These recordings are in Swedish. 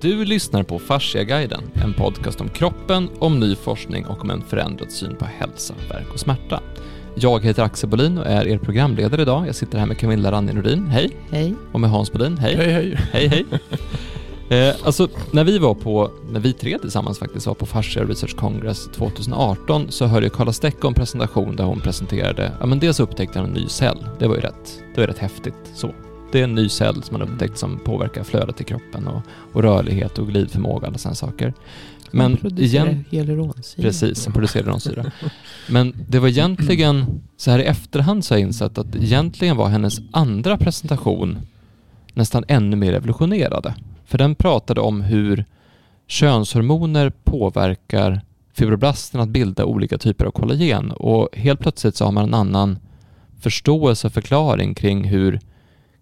Du lyssnar på Fasciaguiden, en podcast om kroppen, om ny forskning och om en förändrad syn på hälsa, verk och smärta. Jag heter Axel Bolin och är er programledare idag. Jag sitter här med Camilla Ranje Nordin, hej. Hej. Och med Hans Bolin, hej. Hej hej. Hej, hej. Eh, alltså, när vi var på, när vi tre tillsammans faktiskt var på Fascia Research Congress 2018 så hörde jag Carla Stecko en presentation där hon presenterade, ja men dels upptäckte han en ny cell. Det var ju rätt, det var rätt häftigt så. Det är en ny cell som man upptäckt som påverkar flödet i kroppen och, och rörlighet och glidförmåga och sådana saker. Men igen, hyaluronsyra. Precis, som producerar hyaluronsyra. Men det var egentligen, så här i efterhand så har jag insett att egentligen var hennes andra presentation nästan ännu mer revolutionerade. För den pratade om hur könshormoner påverkar fibroblasten att bilda olika typer av kollagen och helt plötsligt så har man en annan förståelse och förklaring kring hur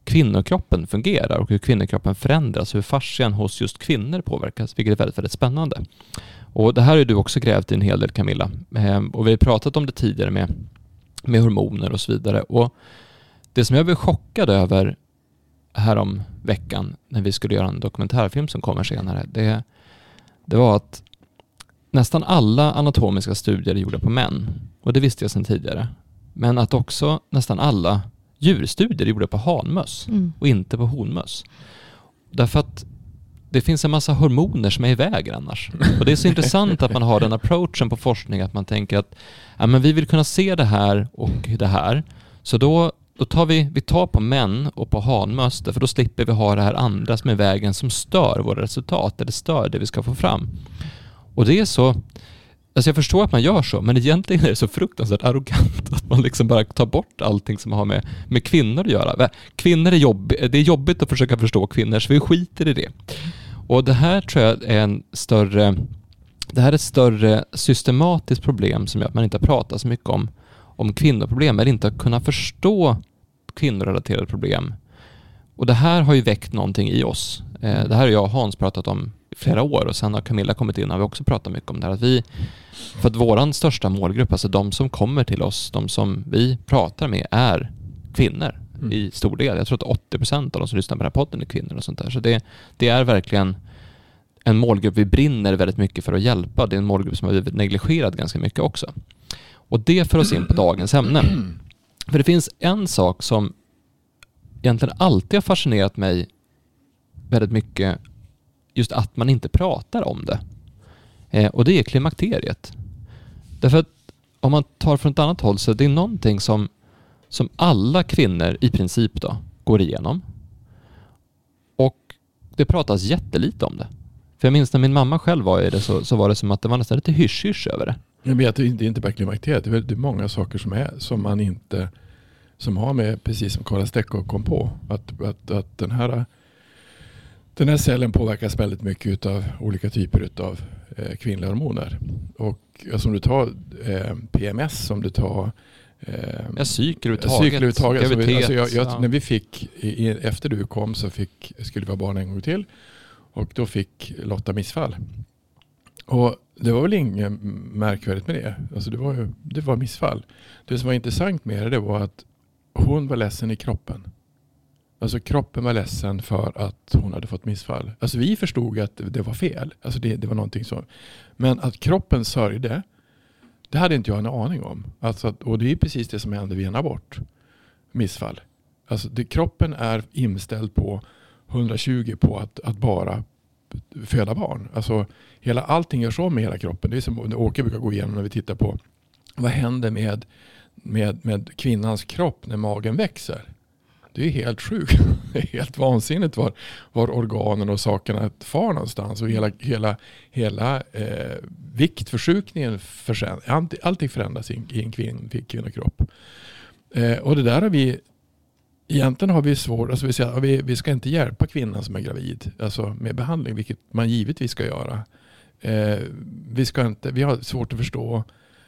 kvinnokroppen fungerar och hur kvinnokroppen förändras, hur fascian hos just kvinnor påverkas, vilket är väldigt, väldigt spännande. Och det här har du också grävt i en hel del Camilla. Ehm, och vi har pratat om det tidigare med, med hormoner och så vidare. Och det som jag blev chockad över härom veckan när vi skulle göra en dokumentärfilm som kommer senare, det, det var att nästan alla anatomiska studier är gjorda på män. Och det visste jag sedan tidigare. Men att också nästan alla djurstudier gjorda på hanmöss Mm. och inte på honmöss. Därför att det finns en massa hormoner som är i vägen annars. Och det är så intressant att man har den approachen på forskning att man tänker att ja, men vi vill kunna se det här och det här. Så då, då tar vi, vi tar på män och på hanmöss för då slipper vi ha det här andra som är i vägen som stör våra resultat eller stör det vi ska få fram. Och det är så Alltså jag förstår att man gör så, men egentligen är det så fruktansvärt arrogant att man liksom bara tar bort allting som har med, med kvinnor att göra. Kvinnor är jobbigt, det är jobbigt att försöka förstå kvinnor, så vi skiter i det. Och det här tror jag är en större, det här är ett större systematiskt problem som gör att man inte pratar så mycket om, om kvinnoproblem, eller inte att kunna förstå kvinnorelaterade problem. Och det här har ju väckt någonting i oss. Eh, det här har jag och Hans pratat om flera år och sen har Camilla kommit in och vi också pratat mycket om det här. Att vi, för att våran största målgrupp, alltså de som kommer till oss, de som vi pratar med är kvinnor Mm. i stor del. Jag tror att 80% av de som lyssnar på den här podden är kvinnor och sånt där. Så det, det är verkligen en målgrupp vi brinner väldigt mycket för att hjälpa. Det är en målgrupp som har blivit negligerad ganska mycket också. Och det för oss in på dagens ämne. För det finns en sak som egentligen alltid har fascinerat mig väldigt mycket. Just att man inte pratar om det. Eh, och det är klimakteriet. Därför att om man tar från ett annat håll så det är någonting som, som alla kvinnor i princip då går igenom. Och det pratas jättelite om det. För jag minns när min mamma själv var i det så, så var det som att det var nästan lite hysch-hysch över det. Jag vet, det är inte bara klimakteriet. Det är väldigt många saker som, är, som man inte som har med, precis som Karla Stecko kom på, att, att, att den, här, den här cellen påverkas väldigt mycket av olika typer av eh, kvinnliga hormoner. Och ja, som du tar eh, PMS, som du tar eh, Ja. Cykel överhuvudtaget. Alltså, alltså jag, jag, ja. När vi fick, i, efter du kom så fick, skulle vi ha barn en gång till. Och då fick Lotta missfall. Och det var väl inget märkvärdigt med det. Alltså det, var ju, det var missfall. Det som var intressant med det, det var att hon var ledsen i kroppen. Alltså kroppen var ledsen för att hon hade fått missfall. Alltså vi förstod att det var fel. Alltså det, det var någonting så. Men att kroppen sörjde, det hade inte jag en aning om. Alltså att, och det är precis det som händer vid en abort. Missfall. Alltså det, kroppen är inställd på 120 på att, att bara föda barn. Alltså hela, allting görs om med hela kroppen. Det är som det Åke brukar gå igenom när vi tittar på vad händer med, med, med kvinnans kropp när magen växer. Det är helt sjukt. Det är helt vansinnigt var, var organen och sakerna far någonstans. Och hela, hela, hela eh, viktförskjutningen, allting förändras i en, i en kvinn, kvinnokropp. Eh, och det där har vi Egentligen har vi svårt, alltså vi, säger, vi, vi ska inte hjälpa kvinnan som är gravid alltså med behandling, vilket man givetvis ska göra. Eh, vi, ska inte, vi har svårt att förstå,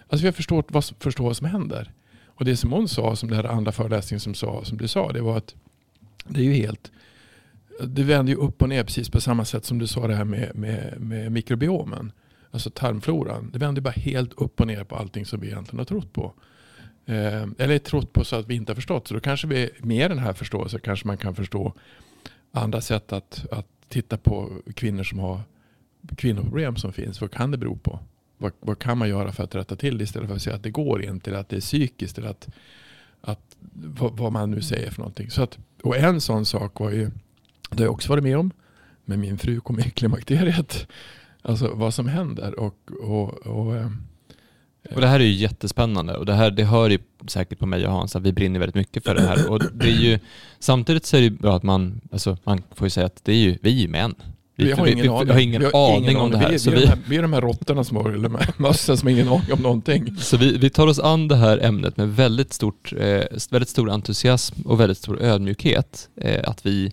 alltså vi har förstått vad, förstå vad som händer. Och det som hon sa, som det här andra föreläsningen som, sa, som du sa, det var att det är ju helt, det vänder ju upp och ner precis på samma sätt som du sa det här med, med, med mikrobiomen. Alltså tarmfloran. Det vänder bara helt upp och ner på allting som vi egentligen har trott på. Eh, eller trott på så att vi inte har förstått. Så då kanske vi med den här förståelsen kanske man kan förstå andra sätt att, att titta på kvinnor som har kvinnoproblem som finns. Vad kan det bero på? Vad, vad kan man göra för att rätta till det istället för att säga att det går inte eller att det är psykiskt eller att, att vad, vad man nu säger för någonting. Så att, och en sån sak var ju, det har jag också varit med om, men min fru kom i klimakteriet. Alltså vad som händer och, och, och eh, och det här är ju jättespännande och det här det hör ju säkert på mig och Hans att vi brinner väldigt mycket för det här. Och det är ju, samtidigt så är det ju bra att man, alltså man får ju säga att det är ju, vi är ju män. Vi, vi har ingen, vi, aning. har ingen, har aning, om det här. Vi, så vi, är de här, vi är de här råttorna som har, eller mössen som har ingen aning om någonting. Så vi, vi tar oss an det här ämnet med väldigt, stort, eh, väldigt stor entusiasm och väldigt stor ödmjukhet. Eh, att vi,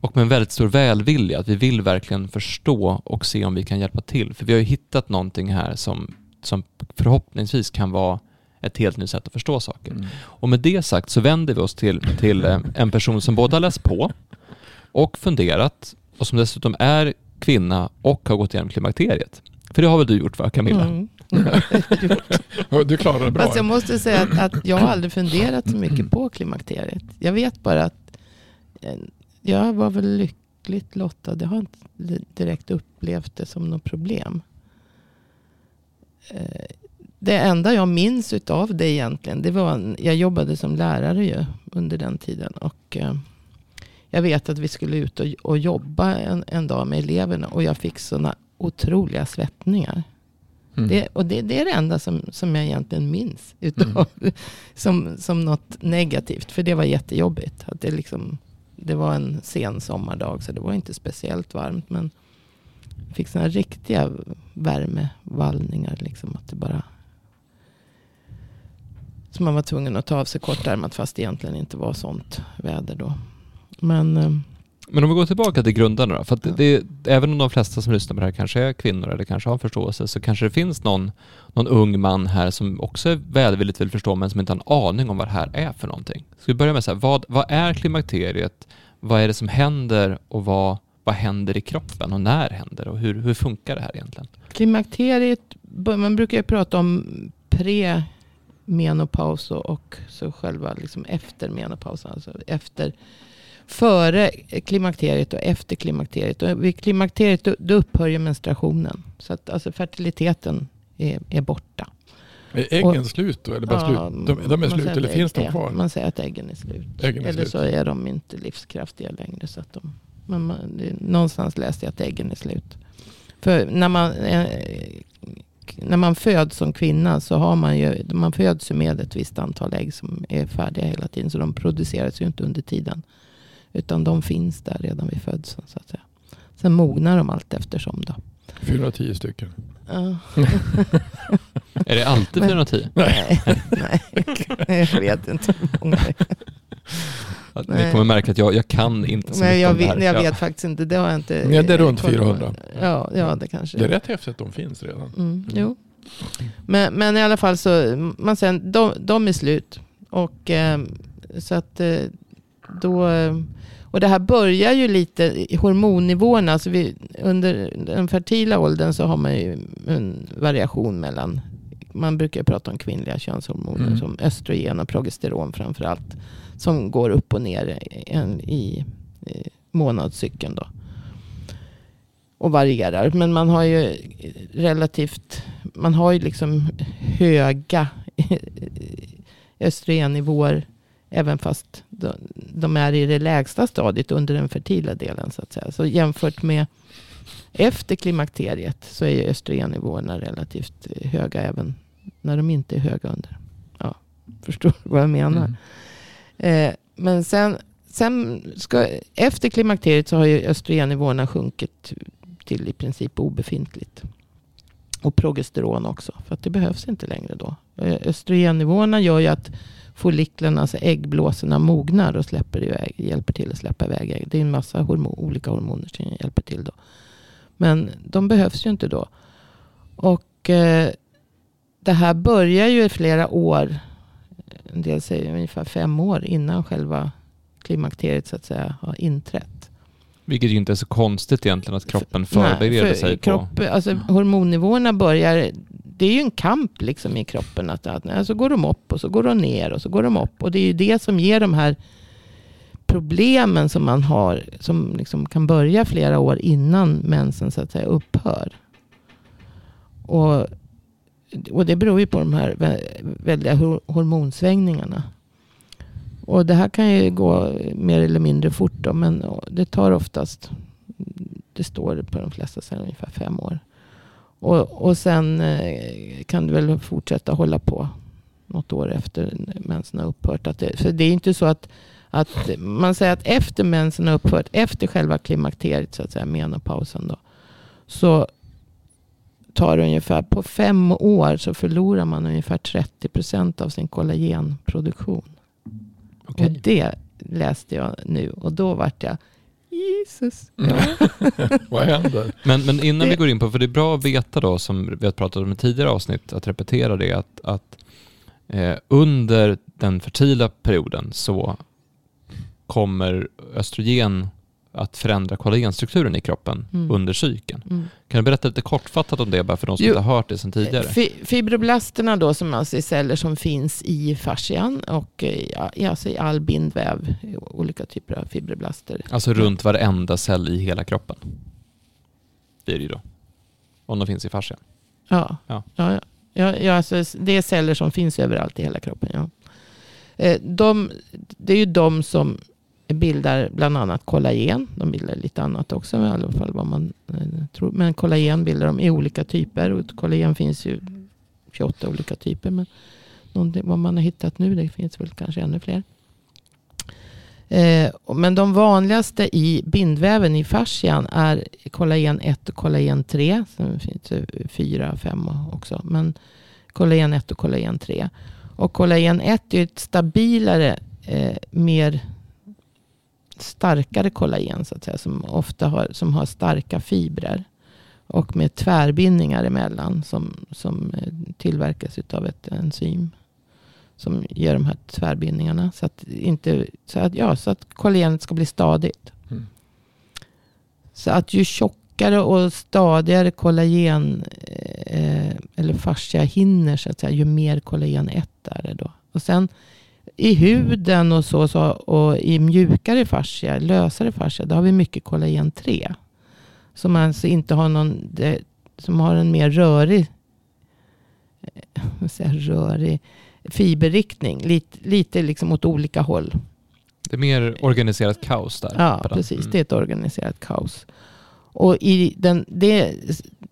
och med en väldigt stor välvilja, att vi vill verkligen förstå och se om vi kan hjälpa till. För vi har ju hittat någonting här som som förhoppningsvis kan vara ett helt nytt sätt att förstå saker. Mm. Och med det sagt så vänder vi oss till, till eh, en person som både har läst på och funderat och som dessutom är kvinna och har gått igenom klimakteriet. För det har väl du gjort va Camilla? Mm. du klarar det bra. Fast jag måste säga att, att, jag har aldrig funderat så mycket på klimakteriet. Jag vet bara att eh, jag var väl lyckligt lottad. Jag har inte direkt upplevt det som något problem. Eh, det enda jag minns utav det egentligen, det var, jag jobbade som lärare ju under den tiden. Och eh, jag vet att vi skulle ut och, och jobba en, en dag med eleverna. Och jag fick sådana otroliga svettningar. Mm. Det, och det, det, är det enda som, som jag egentligen minns. Utav, mm. som, som något negativt. För det var jättejobbigt. Att det, liksom, det var en sen sommardag. Så det var inte speciellt varmt. Men fick sådana riktiga värmevallningar. Liksom, att det bara... Så man var tvungen att ta av sig kortärmat fast det egentligen inte var sånt väder då. Men, eh, men om vi går tillbaka till grundarna då. För ja. det, även om de flesta som lyssnar på det här kanske är kvinnor eller kanske har förståelse så kanske det finns någon, någon ung man här som också är välvilligt vill förstå men som inte har en aning om vad det här är för någonting. Ska vi börja med så här, vad, vad är klimakteriet? Vad är det som händer och vad, vad händer i kroppen och när händer och hur, hur funkar det här egentligen? Klimakteriet, man brukar ju prata om pre-menopaus och så själva liksom efter menopausen. Alltså efter, före klimakteriet och efter klimakteriet. Och vid klimakteriet då, då upphör ju menstruationen. Så att alltså fertiliteten är, är borta. Är äggen och, slut då? Eller bara ja, slut? De, de är slut eller finns de kvar? Man säger att äggen är slut. Äggen är eller slut. så är de inte livskraftiga längre. Så att de, man, det, någonstans läste jag att äggen är slut. För när man, eh, när man föds som kvinna så har man ju, man föds med ett visst antal ägg som är färdiga hela tiden. Så de produceras ju inte under tiden. Utan de finns där redan vid födseln så att säga. Sen mognar de allt eftersom då. 410 stycken. Ja. är det alltid 410? Nej, nej, jag vet inte hur många det är. Ni kommer märka att jag, jag kan inte så Nej, mycket jag om det vet, här. Jag vet faktiskt inte. Det har jag inte. Nej, det är runt 400. Ja, ja, det kanske Det är rätt häftigt att de finns redan. Mm, mm. Jo. Men, men i alla fall så, man säger, de, de är slut. Och eh, så att eh, då, och det här börjar ju lite i hormonnivåerna. Alltså vi, under den fertila åldern så har man ju en variation mellan, man brukar prata om kvinnliga könshormoner mm. som östrogen och progesteron framförallt som går upp och ner i, i månadscykeln. Då. Och varierar. Men man har ju relativt, man har ju liksom höga östrogennivåer. Även fast de är i det lägsta stadiet under den fertila delen. Så att säga. Så jämfört med efter klimakteriet så är östrogennivåerna relativt höga även när de inte är höga under. Ja, förstår du vad jag menar? Mm. Eh, men sen, sen ska, efter klimakteriet så har ju östrogennivåerna sjunkit till i princip obefintligt. Och progesteron också. För att det behövs inte längre då. Eh, östrogennivåerna gör ju att folliklerna, alltså äggblåsorna mognar och släpper iväg, hjälper till att släppa iväg ägg. Det är en massa hormon, olika hormoner som hjälper till då. Men de behövs ju inte då. Och eh, det här börjar ju i flera år en del säger ungefär fem år innan själva klimakteriet så att säga har inträtt. Vilket ju inte är så konstigt egentligen att kroppen förbereder Nej, för sig kropp, på... Alltså, hormonnivåerna börjar, det är ju en kamp liksom i kroppen. Att, att så går de upp och så går de ner och så går de upp. Och det är ju det som ger de här problemen som man har. Som liksom kan börja flera år innan mensen så att säga upphör. Och, och det beror ju på de här väldiga hormonsvängningarna. Och det här kan ju gå mer eller mindre fort då, men det tar oftast, det står på de flesta ställen, ungefär fem år. Och, och sen eh, kan du väl fortsätta hålla på något år efter mensen har upphört. Att det, för det är inte så att, att man säger att efter mensen har upphört, efter själva klimakteriet, så att säga, menopausen då, så tar det ungefär, på fem år så förlorar man ungefär 30 procent av sin kollagenproduktion. Okej. Och det läste jag nu och då vart jag Jesus. Vad händer? Men, men innan vi går in på, för det är bra att veta då, som vi har pratat om i tidigare avsnitt, att repetera det, att, att eh, under den fertila perioden så kommer östrogen att förändra kollagenstrukturen i kroppen Mm. under cykeln. Mm. Kan du berätta lite kortfattat om det, bara för de som Jo. inte har hört det sedan tidigare? Fi- Fibroblasterna då som alltså är celler som finns i fascian och eh, ja, alltså i all bindväv. Olika typer av fibroblaster. Alltså runt varenda cell i hela kroppen. Det är det ju då. Om de finns i fascian. Ja, Ja. ja. Ja, ja, ja, alltså det är celler som finns överallt i hela kroppen. Ja. Eh, De, det är ju de som bildar bland annat kollagen. De bildar lite annat också, i alla fall vad man eh, tror. Men kollagen bildar de i olika typer. Och kollagen finns ju 28 olika typer. Men vad man har hittat nu, det finns väl kanske ännu fler. Eh, men de vanligaste i bindväven i fascian är kollagen 1 och kollagen 3. Sen finns det 4 5 också. Men kollagen 1 och kollagen 3. Och kollagen 1 är ett stabilare, eh, mer starkare kollagen så att säga. Som ofta har, som har starka fibrer. Och med tvärbindningar emellan som, som eh, tillverkas av ett enzym. Som ger de här tvärbindningarna. Så att, inte, så att, ja, så att kollagenet ska bli stadigt. Mm. Så att ju tjockare och stadigare kollagen eh, eller fascia hinner så att säga, ju mer kollagen 1 är det då. Och sen i huden och så, så och i mjukare fascia, lösare fascia, då har vi mycket kollagen 3. Som alltså inte har någon, det, som har en mer rörig, eh, jag, rörig fiberriktning. Lite, lite liksom åt olika håll. Det är mer organiserat kaos där. Ja, precis. Mm. Det är ett organiserat kaos. Och i den, det,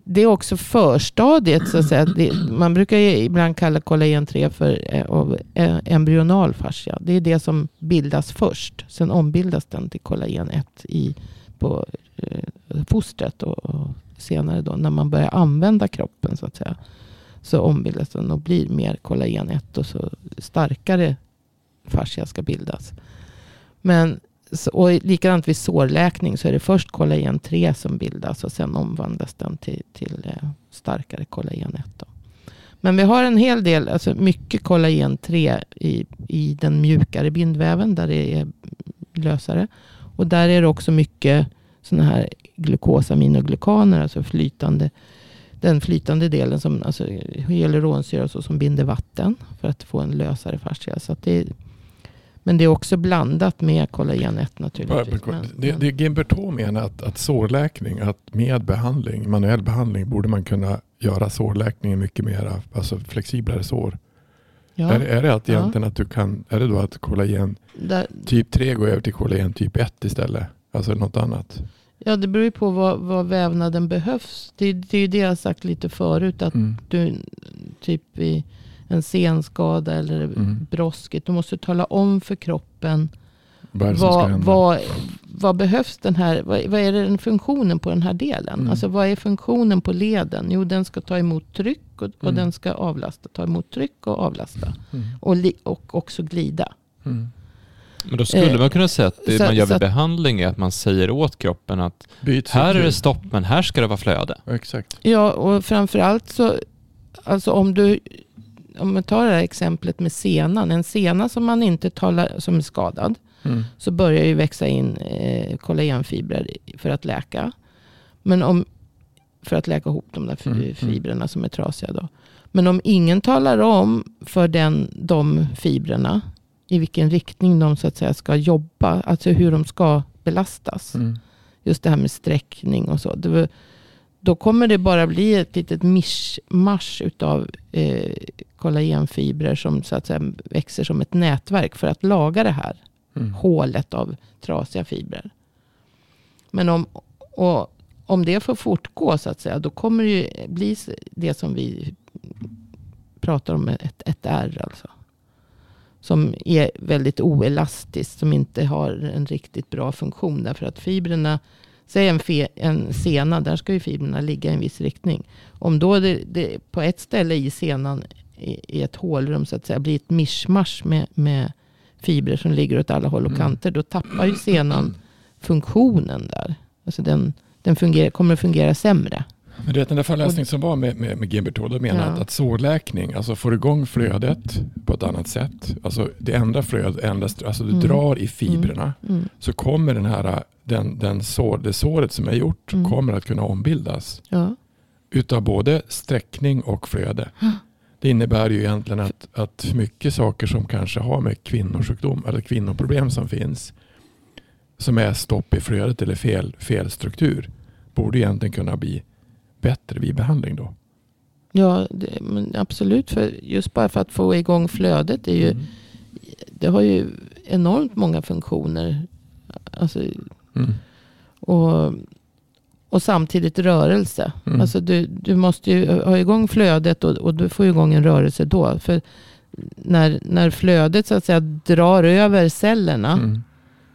det är också förstadiet. Så att säga. Det, man brukar ju ibland kalla kollagen 3 för eh, eh, embryonal fascia. Det är det som bildas först. Sen ombildas den till kollagen 1 i, på eh, fostret. Och, och senare då när man börjar använda kroppen så att säga. Så ombildas den och blir mer kollagen 1 och så starkare fascia ska bildas. Men och likadant vid sårläkning så är det först kollagen 3 som bildas och sen omvandlas den till, till eh, starkare kollagen 1. Då. Men vi har en hel del, alltså mycket kollagen 3 i, i den mjukare bindväven där det är lösare. Och där är det också mycket sådana här glukosaminoglykaner, alltså flytande, den flytande delen som alltså eh, hyaluronsyra och så, som binder vatten för att få en lösare fascia. Så att det är, men det är också blandat med kollagen 1 naturligtvis. Men, Det, det Gimberto menar att, att sårläkning, att med behandling, manuell behandling, borde man kunna göra sårläkningen mycket mer, alltså flexiblare sår. ja, Är, är det att Ja. egentligen att du kan, är det då att kollagen där, typ 3 går över till kollagen typ 1 istället? Alltså något annat? ja, det beror ju på vad, vad vävnaden behövs. Det, det är ju det jag sagt lite förut. Att Mm. du typ i en senskada eller Mm. brosket. Du måste tala om för kroppen Vad vad, vad, vad behövs den här, vad, vad är den funktionen på den här delen? Mm. Alltså vad är funktionen på leden? Jo, den ska ta emot tryck och, och Mm. den ska avlasta. Ta emot tryck och avlasta. Mm. Och, li, och också glida. Mm. Men då skulle Eh, man kunna säga att det så- man gör vid att- behandling är att man säger åt kroppen att Byt här är det stopp men här ska det vara flöde. Ja, Exakt. Ja, och framförallt så, alltså om du, om man tar det här exemplet med senan. En sena som man inte talar, som är skadad. Mm. så börjar ju växa in eh, kollagenfibrer för att läka. Men om, för att läka ihop de där Mm, mm. fibrerna som är trasiga. Då. Men om ingen talar om för den, de fibrerna i vilken riktning de så att säga ska jobba. Alltså hur de ska belastas. Mm. Just det här med sträckning och så. Det, då kommer det bara bli ett litet mischmasch utav eh, kollagenfibrer som så att säga växer som ett nätverk för att laga det här Mm. hålet av trasiga fibrer. Men om, och, om det får fortgå så att säga, då kommer det ju bli det som vi pratar om, ett, ett R alltså. Som är väldigt oelastiskt, som inte har en riktigt bra funktion. Därför att fibrerna, säg en, fe, en sena, där ska ju fibrerna ligga i en viss riktning. Om då det, det på ett ställe i senan, i, ett hålrum så att säga, blir ett mischmasch med, med fibrer som ligger åt alla håll och Mm. kanter, då tappar ju senan funktionen där. Alltså den, den fungerar, kommer att fungera sämre. Men du vet den där föreläsningen som var med, med, med GB2, då menar Ja. att, att sårläkning, alltså får igång flödet på ett annat sätt. Alltså det ändrar flödet, ändras, alltså du Mm. drar i fibrerna. Mm. Så kommer den här, den, den sår, det såret som är gjort Mm. kommer att kunna ombildas. Ja. Utav både sträckning och flöde. Det innebär ju egentligen att, att mycket saker som kanske har med kvinnosjukdom eller kvinnoproblem som finns. Som är stopp i flödet eller fel, fel struktur. Borde egentligen kunna bli bättre vid behandling då. Ja, det, men absolut. För just bara för att få igång flödet. Är ju, Mm. Det har ju enormt många funktioner. Alltså, Mm. och, och samtidigt rörelse. Mm. Alltså du, du måste ju ha igång flödet och, och du får igång en rörelse då. För när, när flödet så att säga drar över cellerna, Mm.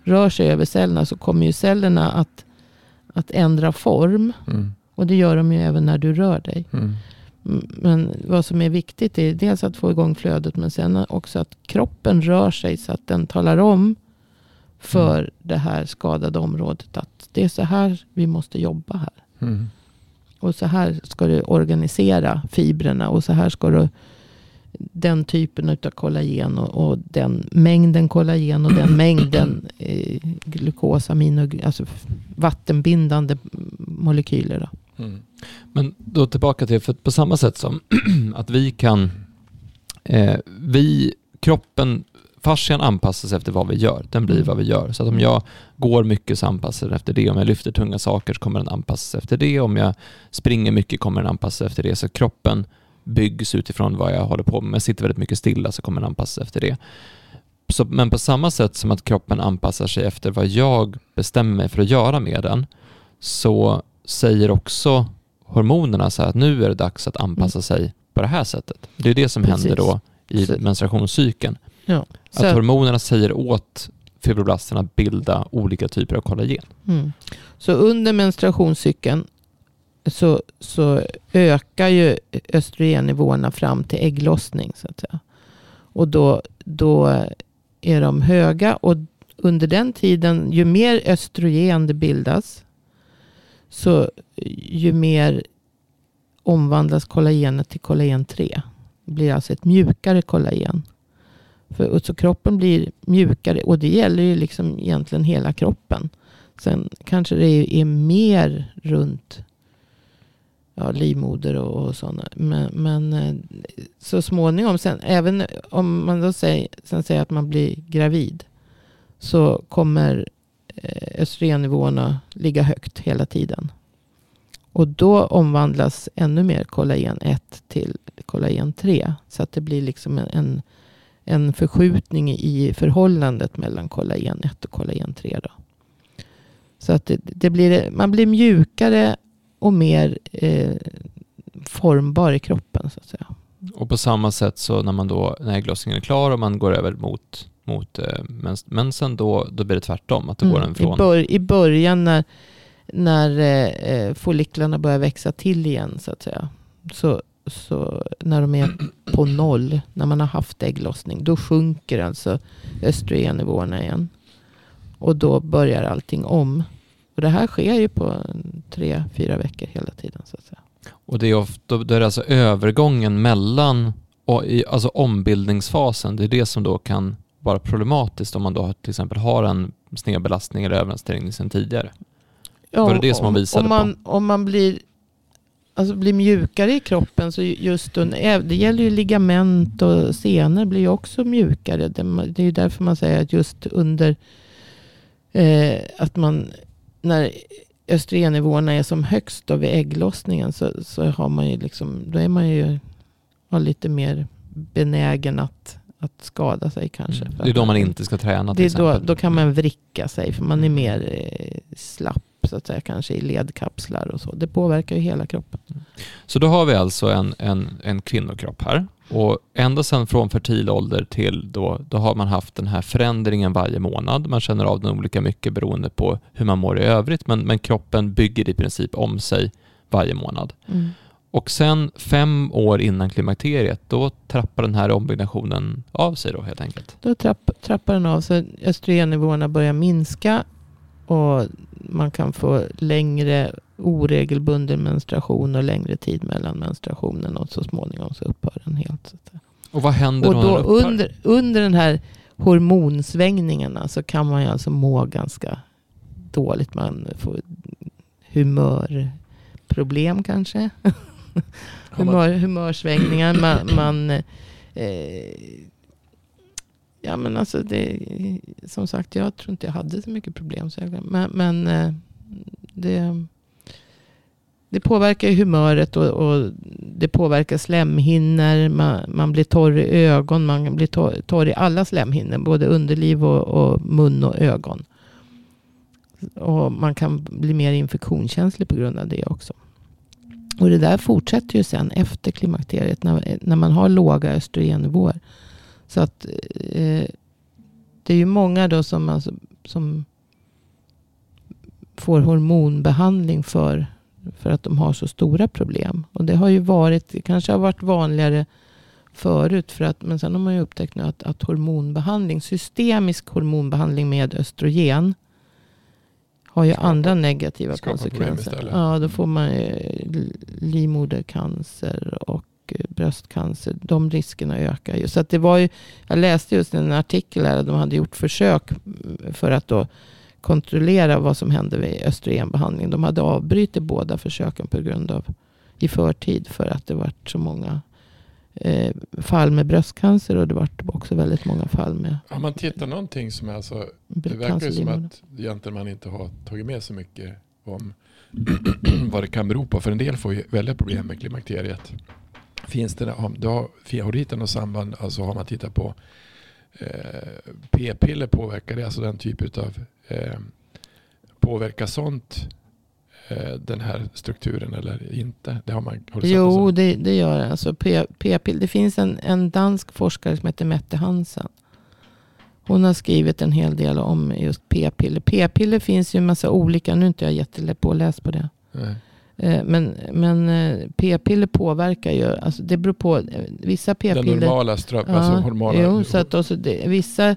rör sig över cellerna, så kommer ju cellerna att, att ändra form. Mm. Och det gör de ju även när du rör dig. Mm. Mm, Men vad som är viktigt är dels att få igång flödet men sen också att kroppen rör sig så att den talar om för det här skadade området att det är så här vi måste jobba här. Mm. Och så här ska du organisera fibrerna och så här ska du den typen av kollagen och, och den mängden kollagen och den mängden eh, glukos, amino, alltså vattenbindande molekyler. Då. Mm. Men då tillbaka till, för på samma sätt som att vi kan, eh, vi, kroppen, fascian anpassas efter vad vi gör. Den blir Mm. vad vi gör. Så att om jag går mycket så anpassar den efter det. Om jag lyfter tunga saker så kommer den anpassas efter det. Om jag springer mycket kommer den anpassas efter det. Så kroppen byggs utifrån vad jag håller på med. Om jag sitter väldigt mycket stilla så kommer den anpassas efter det. Så, men på samma sätt som att kroppen anpassar sig efter vad jag bestämmer mig för att göra med den, så säger också hormonerna så här att nu är det dags att anpassa sig på det här sättet. Det är det som Mm. Precis. händer då i Så- menstruationscykeln. Ja. Att Så, hormonerna säger åt fibroblasterna att bilda olika typer av kollagen. mm. så under menstruationscykeln så, så ökar ju östrogennivåerna fram till ägglossning. Så att säga. Och då, då är de höga. Och under den tiden, ju mer östrogen det bildas, så ju mer omvandlas kollagenet till kollagen 3. Det blir alltså ett mjukare kollagen. För, så kroppen blir mjukare och det gäller ju liksom egentligen hela kroppen. Sen kanske det är, är mer runt ja, livmoder och, och sådana. Men, men eh, så småningom, sen, även om man då säger, sen säger att man blir gravid. Så kommer eh, östrogennivåerna ligga högt hela tiden. Och då omvandlas ännu mer kollagen 1 till kollagen 3. Så att det blir liksom en, en, en förskjutning i förhållandet mellan kollagen 1 och kollagen 3. Då. Så att det, det blir, man blir mjukare och mer eh, formbar i kroppen. Så att säga. Och på samma sätt så när man då, när ägglossningen är klar och man går över mot, mot eh, mens, mensen, då, då blir det tvärtom. Att då går den Mm. I, från... bör, I början när, när eh, eh, folliklarna börjar växa till igen så att säga. Så, så när de är på noll, när man har haft ägglossning, då sjunker alltså östrogennivåerna igen. Och då börjar allting om. Och det här sker ju på tre, fyra veckor hela tiden. Så att säga. Och det är, ofta, då är det alltså övergången mellan, alltså ombildningsfasen, det är det som då kan vara problematiskt om man då till exempel har en snedbelastning eller överansträngning sedan tidigare. Var det det som man visade om man, Om man blir alltså blir mjukare i kroppen. Så just under, det gäller ju ligament och senor blir ju också mjukare. Det, det är ju därför man säger att just under eh, att man när östrogennivåerna är som högst då vid ägglossningen så, så har man ju liksom, då är man ju har lite mer benägen att, att skada sig kanske. Mm. Det är då man inte ska träna till det är då, då kan man vricka sig för man är mer eh, slapp så att säga, kanske i ledkapslar och så. Det påverkar ju hela kroppen. Så då har vi alltså en, en, en kvinnokropp här och ända sedan från fertil ålder till då, då har man haft den här förändringen varje månad. Man känner av den olika mycket beroende på hur man mår i övrigt, men, men kroppen bygger i princip om sig varje månad. Mm. Och sen fem år innan klimakteriet, då trappar den här ombyggnationen av sig då helt enkelt? Då trapp, trappar den av sig. Östrogennivåerna börjar minska och man kan få längre oregelbunden menstruation och längre tid mellan menstruationen och så småningom så upphör den helt. Och vad händer och då, då den under, under den här hormonsvängningarna så kan man ju alltså må ganska dåligt. Man får humörproblem kanske. Humör, humörsvängningar. Man, man eh, ja men alltså det, som sagt jag tror inte jag hade så mycket problem. Så jag, men, men eh, det, det påverkar humöret och, och, det påverkar slemhinnor. Man, man, blir torr i ögon. Man blir torr, torr i alla slemhinnor. Både underliv och, och, mun och ögon. Och man kan bli mer infektionskänslig på grund av det också. Och det där fortsätter ju sen efter klimakteriet. När, när man har låga östrogennivåer. Så att eh, det är ju många då som, alltså, som får hormonbehandling för, för att de har så stora problem. Och det har ju varit, det kanske har varit vanligare förut. För att, men sen har man ju upptäckt nu att, att hormonbehandling, systemisk hormonbehandling med östrogen har ju skapa, andra negativa konsekvenser. Ja, då får man livmodercancer och eh, bröstcancer. De riskerna ökar ju. Så att det var ju, jag läste just en artikel där de hade gjort försök för att då kontrollera vad som hände vid östrogenbehandling. De hade avbrutit båda försöken på grund av i förtid för att det var så många eh, fall med bröstcancer och det var också väldigt många fall med Har man tittat någonting som är alltså, det verkar ju som att egentligen man inte har tagit med så mycket om vad det kan bero på. För en del får ju väldigt problem med klimakteriet. Finns det, har, du har, har du hittat något samband, alltså har man tittat på eh, p-piller påverkar det, alltså den typ av eh, påverkar sånt den här strukturen eller inte? Det har man, har jo, det, det, gör det. Alltså p-piller. Det finns en, en dansk forskare som heter Mette Hansen. Hon har skrivit en hel del om just p-piller. P-piller finns ju en massa olika. Nu är inte jag jättepåläst på det. Nej. Eh, men, men eh, p-piller påverkar ju. Alltså det beror på. Vissa p-piller. Den normala ström, alltså hormonala. Jo, så att också det, vissa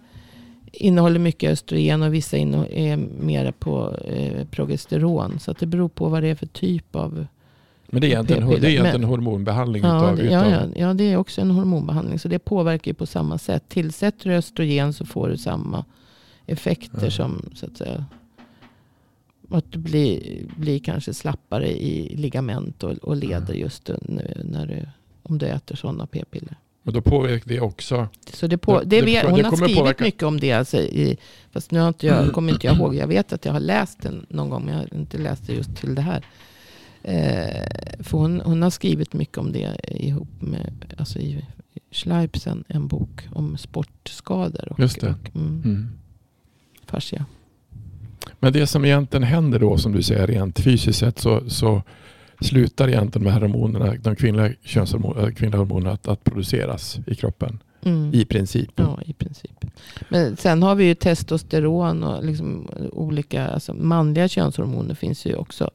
innehåller mycket östrogen och vissa är mer på eh, progesteron. Så det beror på vad det är för typ av men det är egentligen, det är egentligen hormonbehandling ja, utav, det, ja, ja, ja, det är också en hormonbehandling. Så det påverkar ju på samma sätt. Tillsätter du östrogen så får du samma effekter ja. som så att säga. Att du blir, blir kanske slappare i ligament och, och leder just när du, om du äter sådana p-piller. Men då påverkar det också. Så det på, det, det, hon det har skrivit påverka. mycket om det. Alltså i, fast nu har inte jag, kommer inte jag ihåg. Jag vet att jag har läst den någon gång. Men jag har inte läst det just till det här. Eh, för hon, hon har skrivit mycket om det ihop med alltså i Schleipsen. En bok om sportskador. Och, just det. Och, mm, mm. Fascia. Men det som egentligen händer då som du säger rent fysiskt sett så, så slutar egentligen med hormonerna, de kvinnliga, könshormonerna, äh, kvinnliga hormonerna att, att produceras i kroppen. Mm. I princip. Ja, i princip. Men sen har vi ju testosteron och liksom olika alltså manliga könshormoner finns ju också.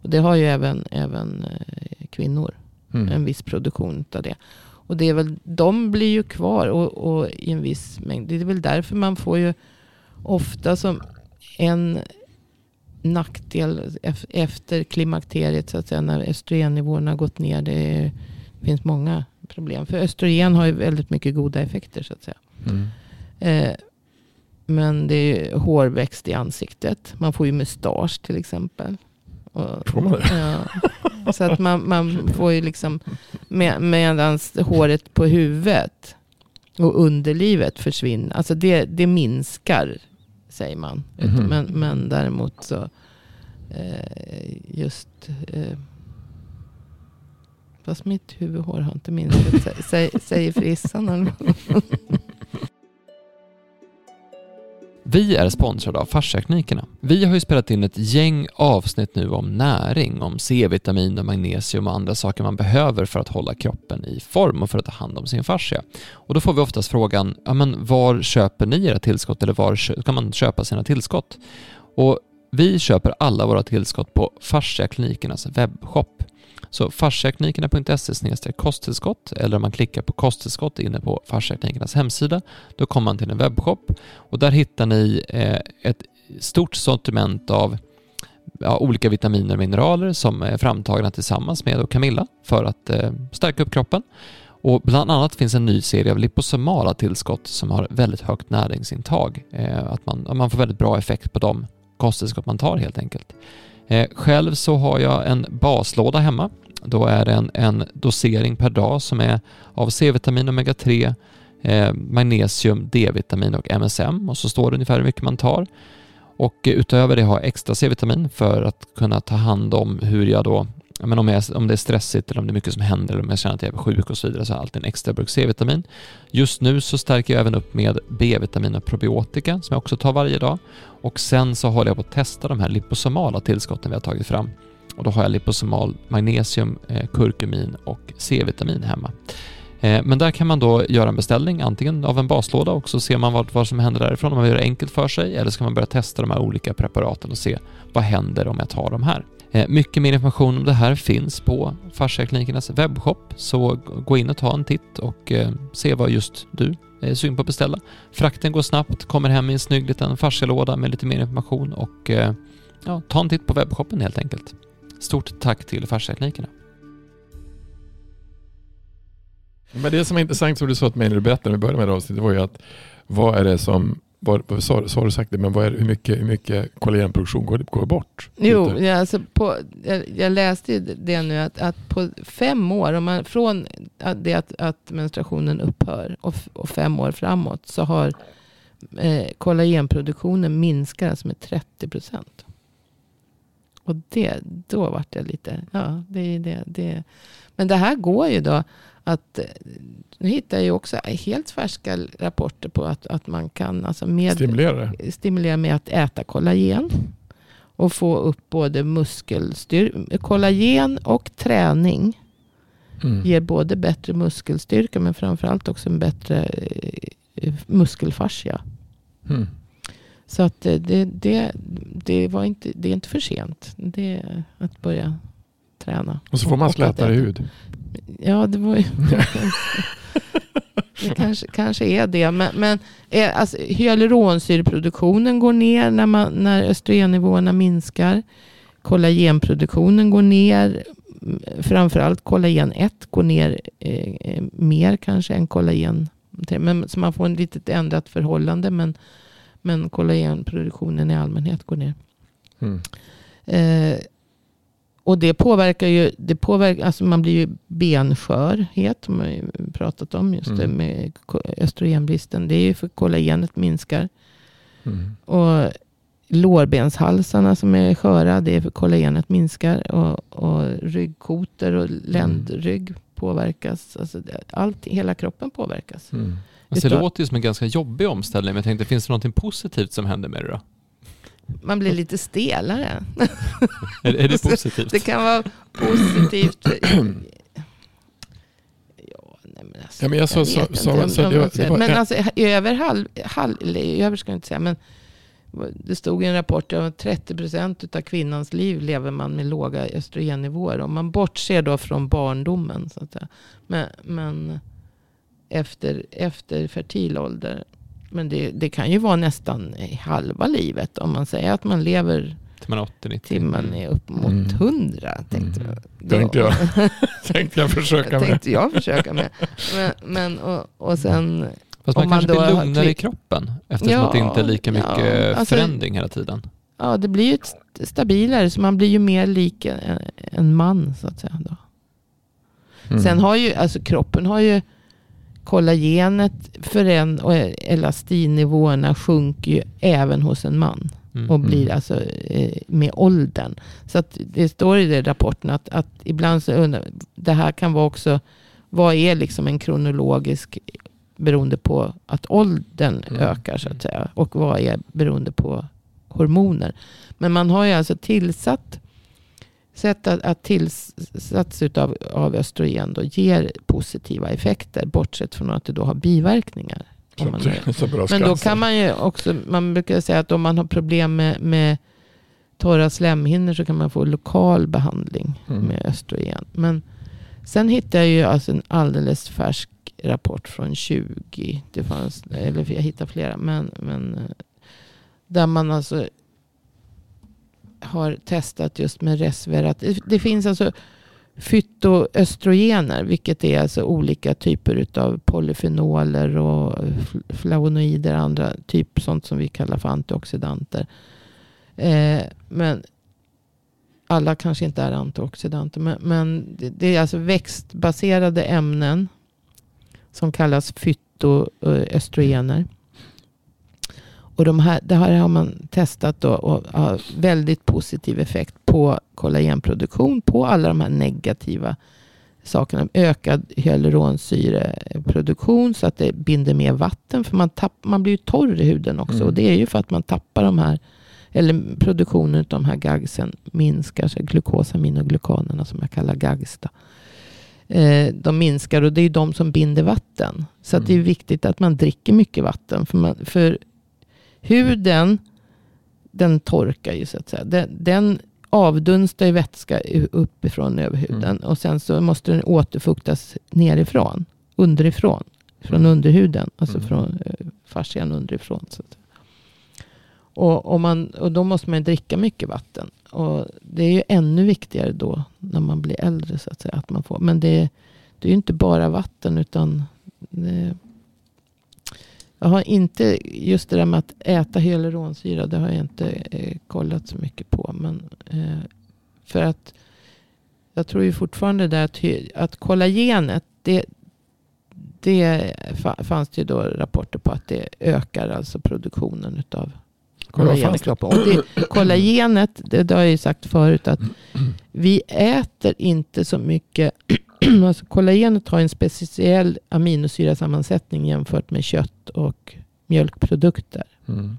Och det har ju även, även eh, kvinnor. Mm. En viss produktion av det. Och det är väl, de blir ju kvar och, och i en viss mängd. Det är väl därför man får ju ofta som en nackdel efter klimakteriet så att säga när östrogennivåerna har gått ner. Det finns många problem. För östrogen har ju väldigt mycket goda effekter så att säga. Mm. Eh, men det är hårväxt i ansiktet. Man får ju mustasch till exempel. Och, får man det? Ja, Så att man, man får ju liksom, med, medan håret på huvudet och underlivet försvinner. Alltså det, det minskar, säger man. Mhm. Men, men däremot så, eh, just, eh, fast mitt huvudhår har inte minskat, sä- sä- säger frissan. Vi är sponsrade av Farsteknikerna. Vi har ju spelat in ett gäng avsnitt nu om näring, om C-vitamin och magnesium och andra saker man behöver för att hålla kroppen i form och för att ta hand om sin fascia. Och då får vi oftast frågan, ja men var köper ni era tillskott eller var kan man köpa sina tillskott? Och vi köper alla våra tillskott på Fasciaklinikernas webbshop. Så fasciaklinikerna.se kosttillskott eller om man klickar på kosttillskott inne på Fasciaklinikernas hemsida då kommer man till en webbshop och där hittar ni eh, ett stort sortiment av ja, olika vitaminer och mineraler som är framtagna tillsammans med Camilla för att eh, stärka upp kroppen. Och bland annat finns en ny serie av liposomala tillskott som har väldigt högt näringsintag. Eh, att man, man får väldigt bra effekt på de kosttillskott man tar helt enkelt. Eh, själv så har jag en baslåda hemma. Då är det en, en dosering per dag som är av C-vitamin, omega-3, eh, magnesium, D-vitamin och MSM och så står det ungefär hur mycket man tar. Och utöver det har jag extra C-vitamin för att kunna ta hand om hur jag då, men om, jag, om det är stressigt eller om det är mycket som händer eller om jag känner att jag är sjuk och så vidare så har jag alltid en extra burk C-vitamin. Just nu så stärker jag även upp med B-vitamin och probiotika som jag också tar varje dag. Och sen så håller jag på att testa de här liposomala tillskotten vi har tagit fram. Och då har jag liposomal magnesium, eh, kurkumin och C-vitamin hemma. Eh, men där kan man då göra en beställning antingen av en baslåda och så ser man vad, vad som händer därifrån om man vill göra det enkelt för sig eller ska man börja testa de här olika preparaten och se vad händer om jag tar de här. Eh, mycket mer information om det här finns på Fasciaklinikernas webbshop så gå in och ta en titt och eh, se vad just du eh, är sugen på att beställa. Frakten går snabbt, kommer hem i en snygg liten fascialåda med lite mer information och ja, ta en titt på webbshoppen helt enkelt. Stort tack till Fasciaklinikerna. Men det som är intressant som du sa till mig när du berättade när vi började med det här avsnittet var ju att vad är det som, vad, vad sa, sa du sagt det, men vad är, hur, mycket, hur mycket kollagenproduktion går, går bort? Jo, ja, alltså på, jag, jag läste det nu att, att på fem år, om man, från att det att, att menstruationen upphör och, och fem år framåt så har eh, kollagenproduktionen minskat alltså med 30 procent. Och det, då vart det lite, ja det är det, det. Men det här går ju då att, eh, nu hittar jag ju också helt färska rapporter på att, att man kan alltså med Stimulera stimulera med att äta kollagen. Och få upp både muskelstyrka, kollagen och träning. Mm. Ger både bättre muskelstyrka men framförallt också en bättre eh, muskelfascia. Mm. Så att eh, det, det, det, var inte, det är inte för sent. Det att börja träna. Och så får man slätare äta. hud. Ja, det var ju... det kanske, kanske är det. Men, men eh, alltså, hyaluronsyreproduktionen går ner när, man, när östrogennivåerna minskar. Kollagenproduktionen går ner. Framförallt kollagen 1 går ner eh, eh, mer kanske än kollagen 3. Men, så man får ett litet ändrat förhållande. Men, men kollagenproduktionen i allmänhet går ner. Mm. Eh, och det påverkar ju, det påverkar, alltså man blir ju benskörhet, som vi pratat om just det Mm. med ko- östrogenbristen. Det är ju för kollagenet minskar. Mm. Och lårbenshalsarna som är sköra, det är för kollagenet minskar. Och, och ryggkotor och ländrygg påverkas. Alltså det- allt, hela kroppen påverkas. Mm. Alltså, det låter ju som en ganska jobbig omställning, men jag tänkte, finns det något positivt som händer med det då? Man blir lite stelare. Är, är det positivt? Det kan vara positivt. Ja, men alltså, men jag sa- så det var- det var Men en- alltså över halv, halv eller över ska jag inte säga, men det stod i en rapport att 30 procent av kvinnans liv lever man med låga östrogennivåer. Om man bortser då från barndomen. Så att säga. Men, men efter, efter fertil ålder. Men det, det kan ju vara nästan halva livet. Om man säger att man lever Till man är 80-90? till man är upp mot Mm. 100. Tänkte Mm. jag. Tänkte jag. Tänkte jag försöka med. tänkte jag försöka med. Men, men och, och sen, Fast Om man man kanske då blir har lugnare i klick- kroppen eftersom Ja, att det inte är lika ja, mycket alltså- förändring hela tiden. ja det blir ju ett stabilare. Så man blir ju mer lik en, en man så att säga. Då. Mm. Sen har ju, alltså kroppen har ju kollagenet föränd- och elastinnivåerna sjunker ju även hos en man. Mm. Och blir Mm. alltså eh, med åldern. Så att det står i den rapporten att, att ibland så undrar, det här kan vara också, vad är liksom en kronologisk beroende på att åldern Mm. ökar så att säga. Och vad är beroende på hormoner. Men man har ju alltså tillsatt sätt att, att tillsats utav, av östrogen då ger positiva effekter. Bortsett från att det då har biverkningar. Men då kan man ju också, man brukar säga att om man har problem med, med torra slemhinnor så kan man få lokal behandling Mm. med östrogen. Men sen hittade jag ju alltså en alldeles färsk rapport från 20, det fanns, eller jag hittade flera, men, men eh, där man alltså har testat just med resverat. Det, finns alltså fytoöstrogener, vilket är alltså olika typer av polyfenoler och flavonoider, andra typ sånt som vi kallar för antioxidanter. Eh, men alla kanske inte är antioxidanter, men, men det, det är alltså växtbaserade ämnen som kallas fytoöstrogener. Och de här, det här har man testat då och har väldigt positiv effekt på kollagenproduktion, på alla de här negativa sakerna. Ökad hyaluronsyreproduktion så att det binder mer vatten. För man, tapp, man blir ju torr i huden också. Mm. Och det är ju för att man tappar de här, eller produktionen av de här gagsen minskar. Så glukosaminoglykanerna som jag kallar gags. Då. Eh, de minskar och det är ju de som binder vatten. Så att det är Mm. viktigt att man dricker mycket vatten. För, man, för huden, den torkar ju så att säga. Den, den avdunstar ju vätska uppifrån över huden. Mm. Och sen så måste den återfuktas nerifrån. Underifrån. Från underhuden. Alltså Mm. från eh, fascian underifrån. Så att. Och, och, man, och då måste man dricka mycket vatten. Och det är ju ännu viktigare då när man blir äldre. så att säga. Att man får. Men det, det är ju inte bara vatten utan det, jag har inte, just det där med att äta hyaluronsyra, det har jag inte eh, kollat så mycket på. Men, eh, för att jag tror ju fortfarande där att, att kollagenet, det, det fa- fanns det ju då rapporter på att det ökar alltså produktionen vad kollagen i det? kroppen. Och det, kollagenet, det, det har jag ju sagt förut att vi äter inte så mycket. alltså kollagenet har en speciell aminosyrasammansättning jämfört med kött och mjölkprodukter. Mm.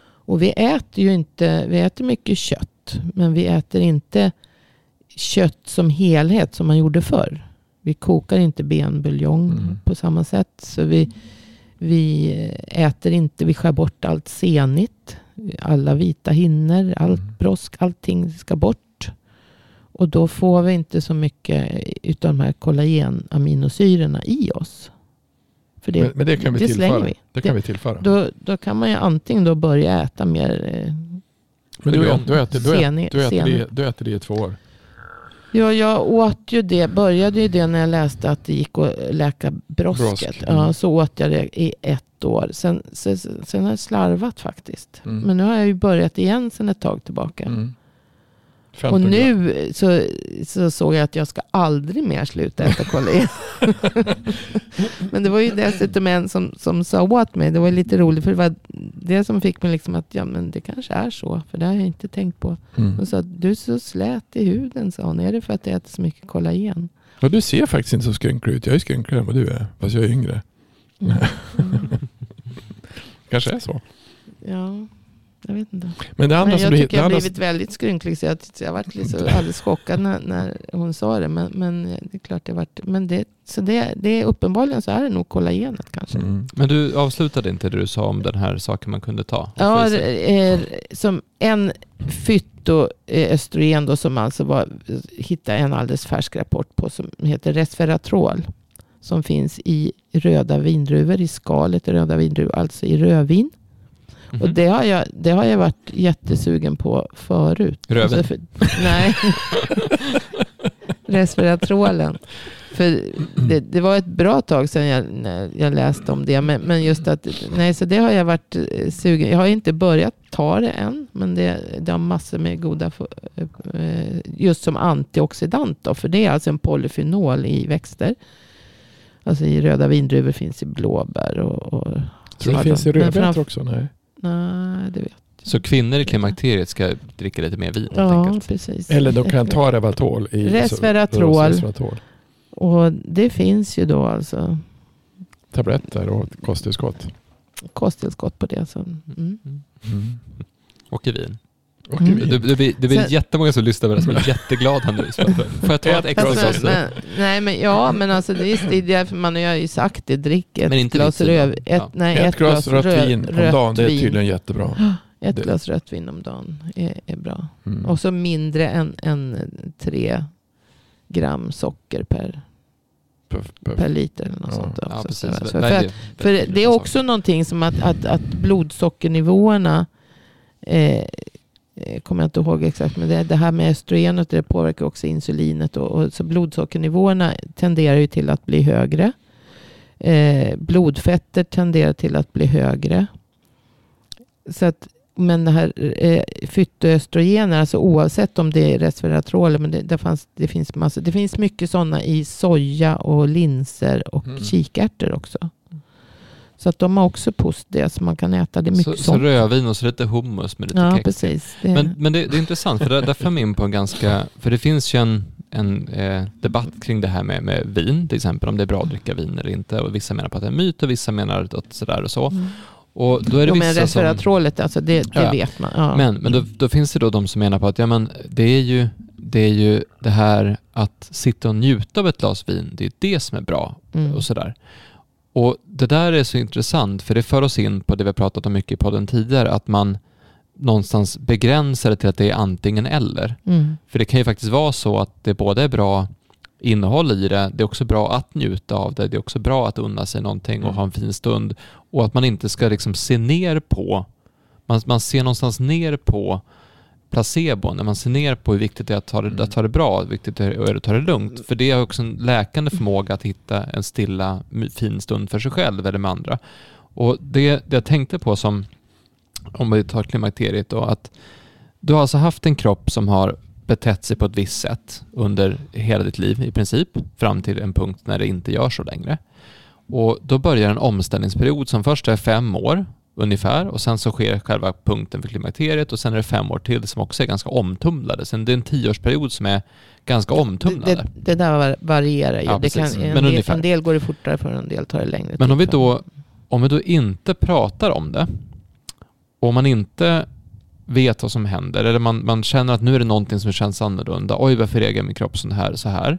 Och vi äter ju inte, vi äter mycket kött. Men vi äter inte kött som helhet som man gjorde förr. Vi kokar inte benbuljong Mm. på samma sätt. Så vi, vi äter inte, vi skär bort allt senigt. Alla vita hinnor, allt Mm. brosk, allting ska bort. Och då får vi inte så mycket utav de här kollagenaminosyrorna i oss. För det, Men, men det kan vi det tillföra. vi. Det kan vi tillföra. Då, då kan man ju antingen då börja äta mer eh, men du, du, äter, du, äter, du, äter det, du äter det i två år. Ja, jag åt ju det. Började ju det när jag läste att det gick att läka brosket. Brosk, mm. Ja, så åt jag det i ett år. Sen, sen, sen har jag slarvat faktiskt. Mm. Men nu har jag ju börjat igen sen ett tag tillbaka. Mm. Och 15 gram. nu så, så såg jag att jag ska aldrig mer sluta äta kollagen. Men det var ju dessutom en som, som sa åt mig. Det var lite roligt för det var det som fick mig liksom att ja men det kanske är så. För det har jag inte tänkt på. Mm. Hon sa du är så slät i huden sa hon. Är det för att jag äter så mycket kollagen? Och du ser faktiskt inte så skrynklig ut. Jag är skrynkligare än vad du är. Fast jag är yngre. Mm. Mm. Kanske är så. Ja, jag vet inte. Men det andra Men som jag du tycker jag har andra, blivit väldigt skrynklig så jag, jag varit så alldeles chockad när, när hon sa det. Men, men det är klart det varit. Men det, så det, det är uppenbarligen så är det nog kollagenet kanske. mm. Men du avslutade inte det du sa om den här saken man kunde ta? Ja, är som en fytoöstrogen då som alltså var, hittade en alldeles färsk rapport på som heter resveratrol. Som finns i röda vindruvor, i skalet i röda vindruvor, alltså i rödvin. Mhm. Och det har, jag, det har jag varit jättesugen på förut. Rödvin? Alltså för, nej. Resveratrolen. För det, det var ett bra tag sedan jag, när jag läste om det. Men, men just att, nej så det har jag varit eh, sugen. Jag har inte börjat ta det än. Men det, det har massor med goda, eh, just som antioxidant då. För det är alltså en polyfenol i växter. Alltså i röda vindruvor finns i blåbär och, och Tror du det finns i rödbetor också? Nej. Nej, det vet Så kvinnor i klimakteriet ska dricka lite mer vin Ja, precis. Eller de kan ta Revatol. I, Resveratrol. resveratrol. Och det finns ju då alltså Tabletter och kosttillskott. kosttillskott på det. Så, mm. Mm. Och i vin. Mm. Det, det, blir, det blir Sen- jättemånga som lyssnar på det som är jätteglada här nu. Så Får jag ta ett extra Fast- glas? men, nej, men ja, men alltså det är, det är därför man har ju sagt det. Drick ett Men inte glas röv, ett, Ja. nej, Ett glas rött rö- vin om rött dagen, det är vin. tydligen jättebra. Ett det- glas rött vin om dagen är, är bra. Mm. Och så mindre än, än tre gram socker per, Puff, puff. per liter. Eller något Ja. sånt Ja, precis. Så, för, Nej, att, det- för det är också någonting som att, att, att blodsockernivåerna eh, eh, kommer jag inte ihåg exakt, men det, det här med östrogenet det påverkar också insulinet. Och, och, så blodsockernivåerna tenderar ju till att bli högre. Eh, blodfetter tenderar till att bli högre. Så att, men det här eh, fytoöstrogener, alltså oavsett om det är resveratrol, men det, det, fanns, det, finns massa, det finns mycket sådana i soja och linser och Mm. kikärtor också. Så att de har också det, så man kan äta det mycket så, så rödvin och så lite hummus med lite Ja, kex. precis. Det, Men, men det, det är intressant, för där, där för in på en ganska... För det finns ju en, en eh, debatt kring det här med, med vin, till exempel, om det är bra att dricka vin eller inte. Och vissa menar på att det är en myt och vissa menar att sådär och så. Mm. Och då är det jo, men som... resveratrolet, alltså det, det Ja. vet man. Ja. Men, men då, då finns det då de som menar på att ja, men det, är ju, det är ju det här att sitta och njuta av ett glas vin, det är det som är bra Mm. och sådär. Och det där är så intressant för det för oss in på det vi har pratat om mycket i podden tidigare, att man någonstans begränsar det till att det är antingen eller. Mm. För det kan ju faktiskt vara så att det både är bra innehåll i det, det är också bra att njuta av det, det är också bra att unna sig någonting och Mm. ha en fin stund. Och att man inte ska liksom se ner på, man, man ser någonstans ner på placebo, när man ser ner på hur viktigt det är att ta det, Mm. att ta det bra, hur viktigt det är att ta det lugnt. För det är också en läkande förmåga att hitta en stilla, fin stund för sig själv eller med andra. Och det, det jag tänkte på som, om vi tar klimakteriet då, att du har alltså haft en kropp som har betett sig på ett visst sätt under hela ditt liv i princip, fram till en punkt när det inte gör så längre. Och då börjar en omställningsperiod som först är fem år ungefär och sen så sker själva punkten för klimakteriet och sen är det fem år till som också är ganska omtumlade. Sen det är en tioårsperiod som är ganska Det, omtumlade. det, det där var- varierar ju. Ja, det kan, en, Men del, en del går det fortare för en del tar det längre Men tid om vi då, om vi då inte pratar om det och man inte vet vad som händer eller man, man känner att nu är det någonting som känns annorlunda. Oj, varför reagerar min kropp så här, så här?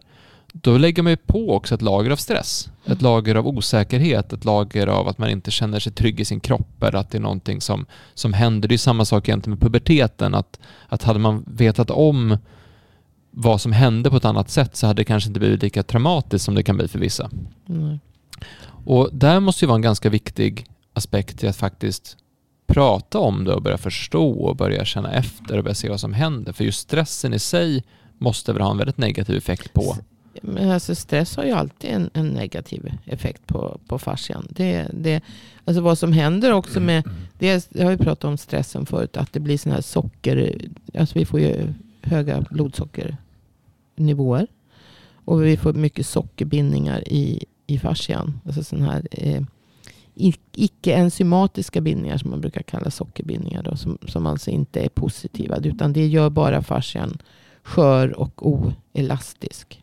Då lägger man ju på också ett lager av stress, ett lager av osäkerhet, ett lager av att man inte känner sig trygg i sin kropp eller att det är någonting som, som händer. Det är samma sak egentligen med puberteten, att, att hade man vetat om vad som hände på ett annat sätt så hade det kanske inte blivit lika traumatiskt som det kan bli för vissa. Nej. Och där måste ju vara en ganska viktig aspekt till att faktiskt prata om det och börja förstå och börja känna efter och börja se vad som händer. För just stressen i sig måste väl ha en väldigt negativ effekt på... Men alltså stress har ju alltid en, en negativ effekt på, på fascian. Det, det, alltså vad som händer också med, det, jag har ju pratat om stressen förut, att det blir sådana här socker, alltså vi får ju höga blodsockernivåer. Och vi får mycket sockerbindningar i, i fascian. Alltså sådana här eh, icke-enzymatiska bindningar som man brukar kalla sockerbindningar. Då, som, som alltså inte är positiva. Utan det gör bara fascian skör och oelastisk.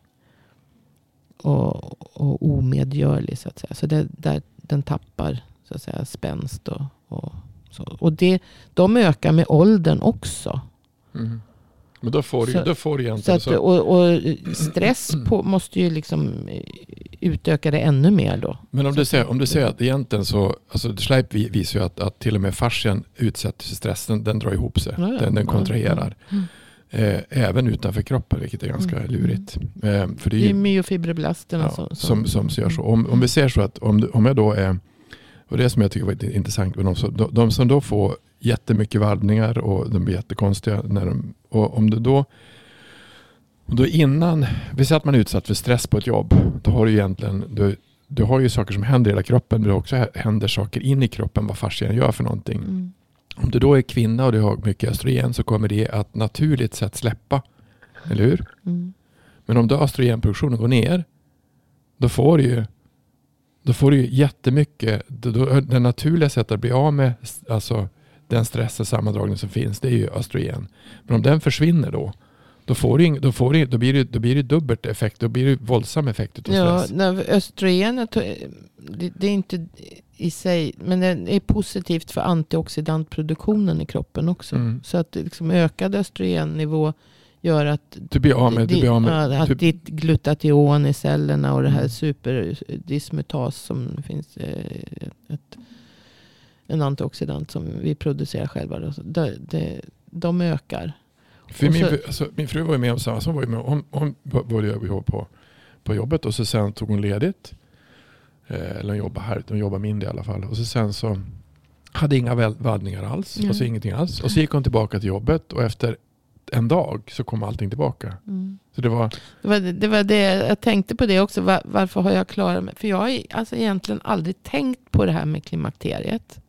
Och, och omedgörlig så att säga. Så det, där den tappar så att säga spänst och, och så. Och det, de ökar med åldern också. Mm. Men då får, du, Så- då får du Så att, så, och, och stress på, måste ju liksom eh, utöka det ännu mer då. Men om du säger, om du säger att egentligen så, alltså Schleip vi- visar ju att, att till och med fascian utsätts för stress, den, den drar ihop sig, Ja, ja. den, den Ja, kontraherar. Mm. Eh, även utanför kroppen, vilket är ganska Mm. lurigt. Eh, för det är Det är ju, myofibroblasterna ja, som, som, som ser så. Om, om vi ser så att om, om jag då är, och det som jag tycker var intressant de, som- de, de som då får jättemycket vallningar och de blir jättekonstiga. När de, och om du då då innan, vi säger att man är utsatt för stress på ett jobb. Då har du egentligen, du, du har ju saker som händer i hela kroppen. Men det också händer saker in i kroppen vad fascian gör för någonting. Mm. Om du då är kvinna och du har mycket östrogen så kommer det att naturligt sett släppa. Eller hur? Mm. Men om då östrogenproduktionen går ner. Då får du ju då får du ju jättemycket. Då, då, det naturliga sättet att bli av med alltså, den stress och sammandragning som finns det är ju östrogen. Men om den försvinner då. Då, får du, då, får du, då, blir det, då blir det dubbelt effekt. Då blir det våldsam effekt av Ja, stress. när östrogenet, det, det är inte i sig, men det är positivt för antioxidantproduktionen i kroppen också. Mm. Så att liksom ökad östrogennivå gör att, Du blir av med, du di- av med att du, ditt glutation i cellerna och det här Mm. superdismutas som finns, eh, ett, en antioxidant som vi producerar själva. Då. Det, det, de ökar. För Och min, så- alltså, min fru var ju med om samma. Hon, var ju med, hon, hon jobba på, på jobbet och så sen tog hon ledigt. Eh, eller hon jobbade här, hon jobbade mindre i alla fall. Och så sen så hade inga vallningar alls. Nej. Alltså ingenting alls. Och så gick hon tillbaka till jobbet och efter en dag så kom allting tillbaka. Så det var, Det var, det var det, jag tänkte på det också. Var, varför har jag klarat mig? För jag har alltså egentligen aldrig tänkt på det här med klimakteriet.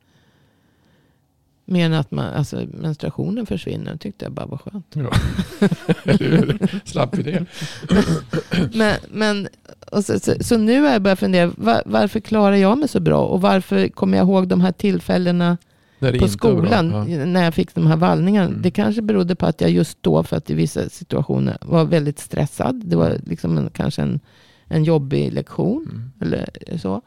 Mer än att man, alltså, menstruationen försvinner. Tyckte jag bara var skönt. ja. Slapp vi det. Men, men, så, så, så nu har jag börjat fundera. Var, varför klarar jag mig så bra? Och varför kommer jag ihåg de här tillfällena på skolan Ja. när jag fick de här vallningarna. Mm. Det kanske berodde på att jag just då, för att i vissa situationer var väldigt stressad. Det var liksom en, kanske en, en jobbig lektion. Mm. Eller så.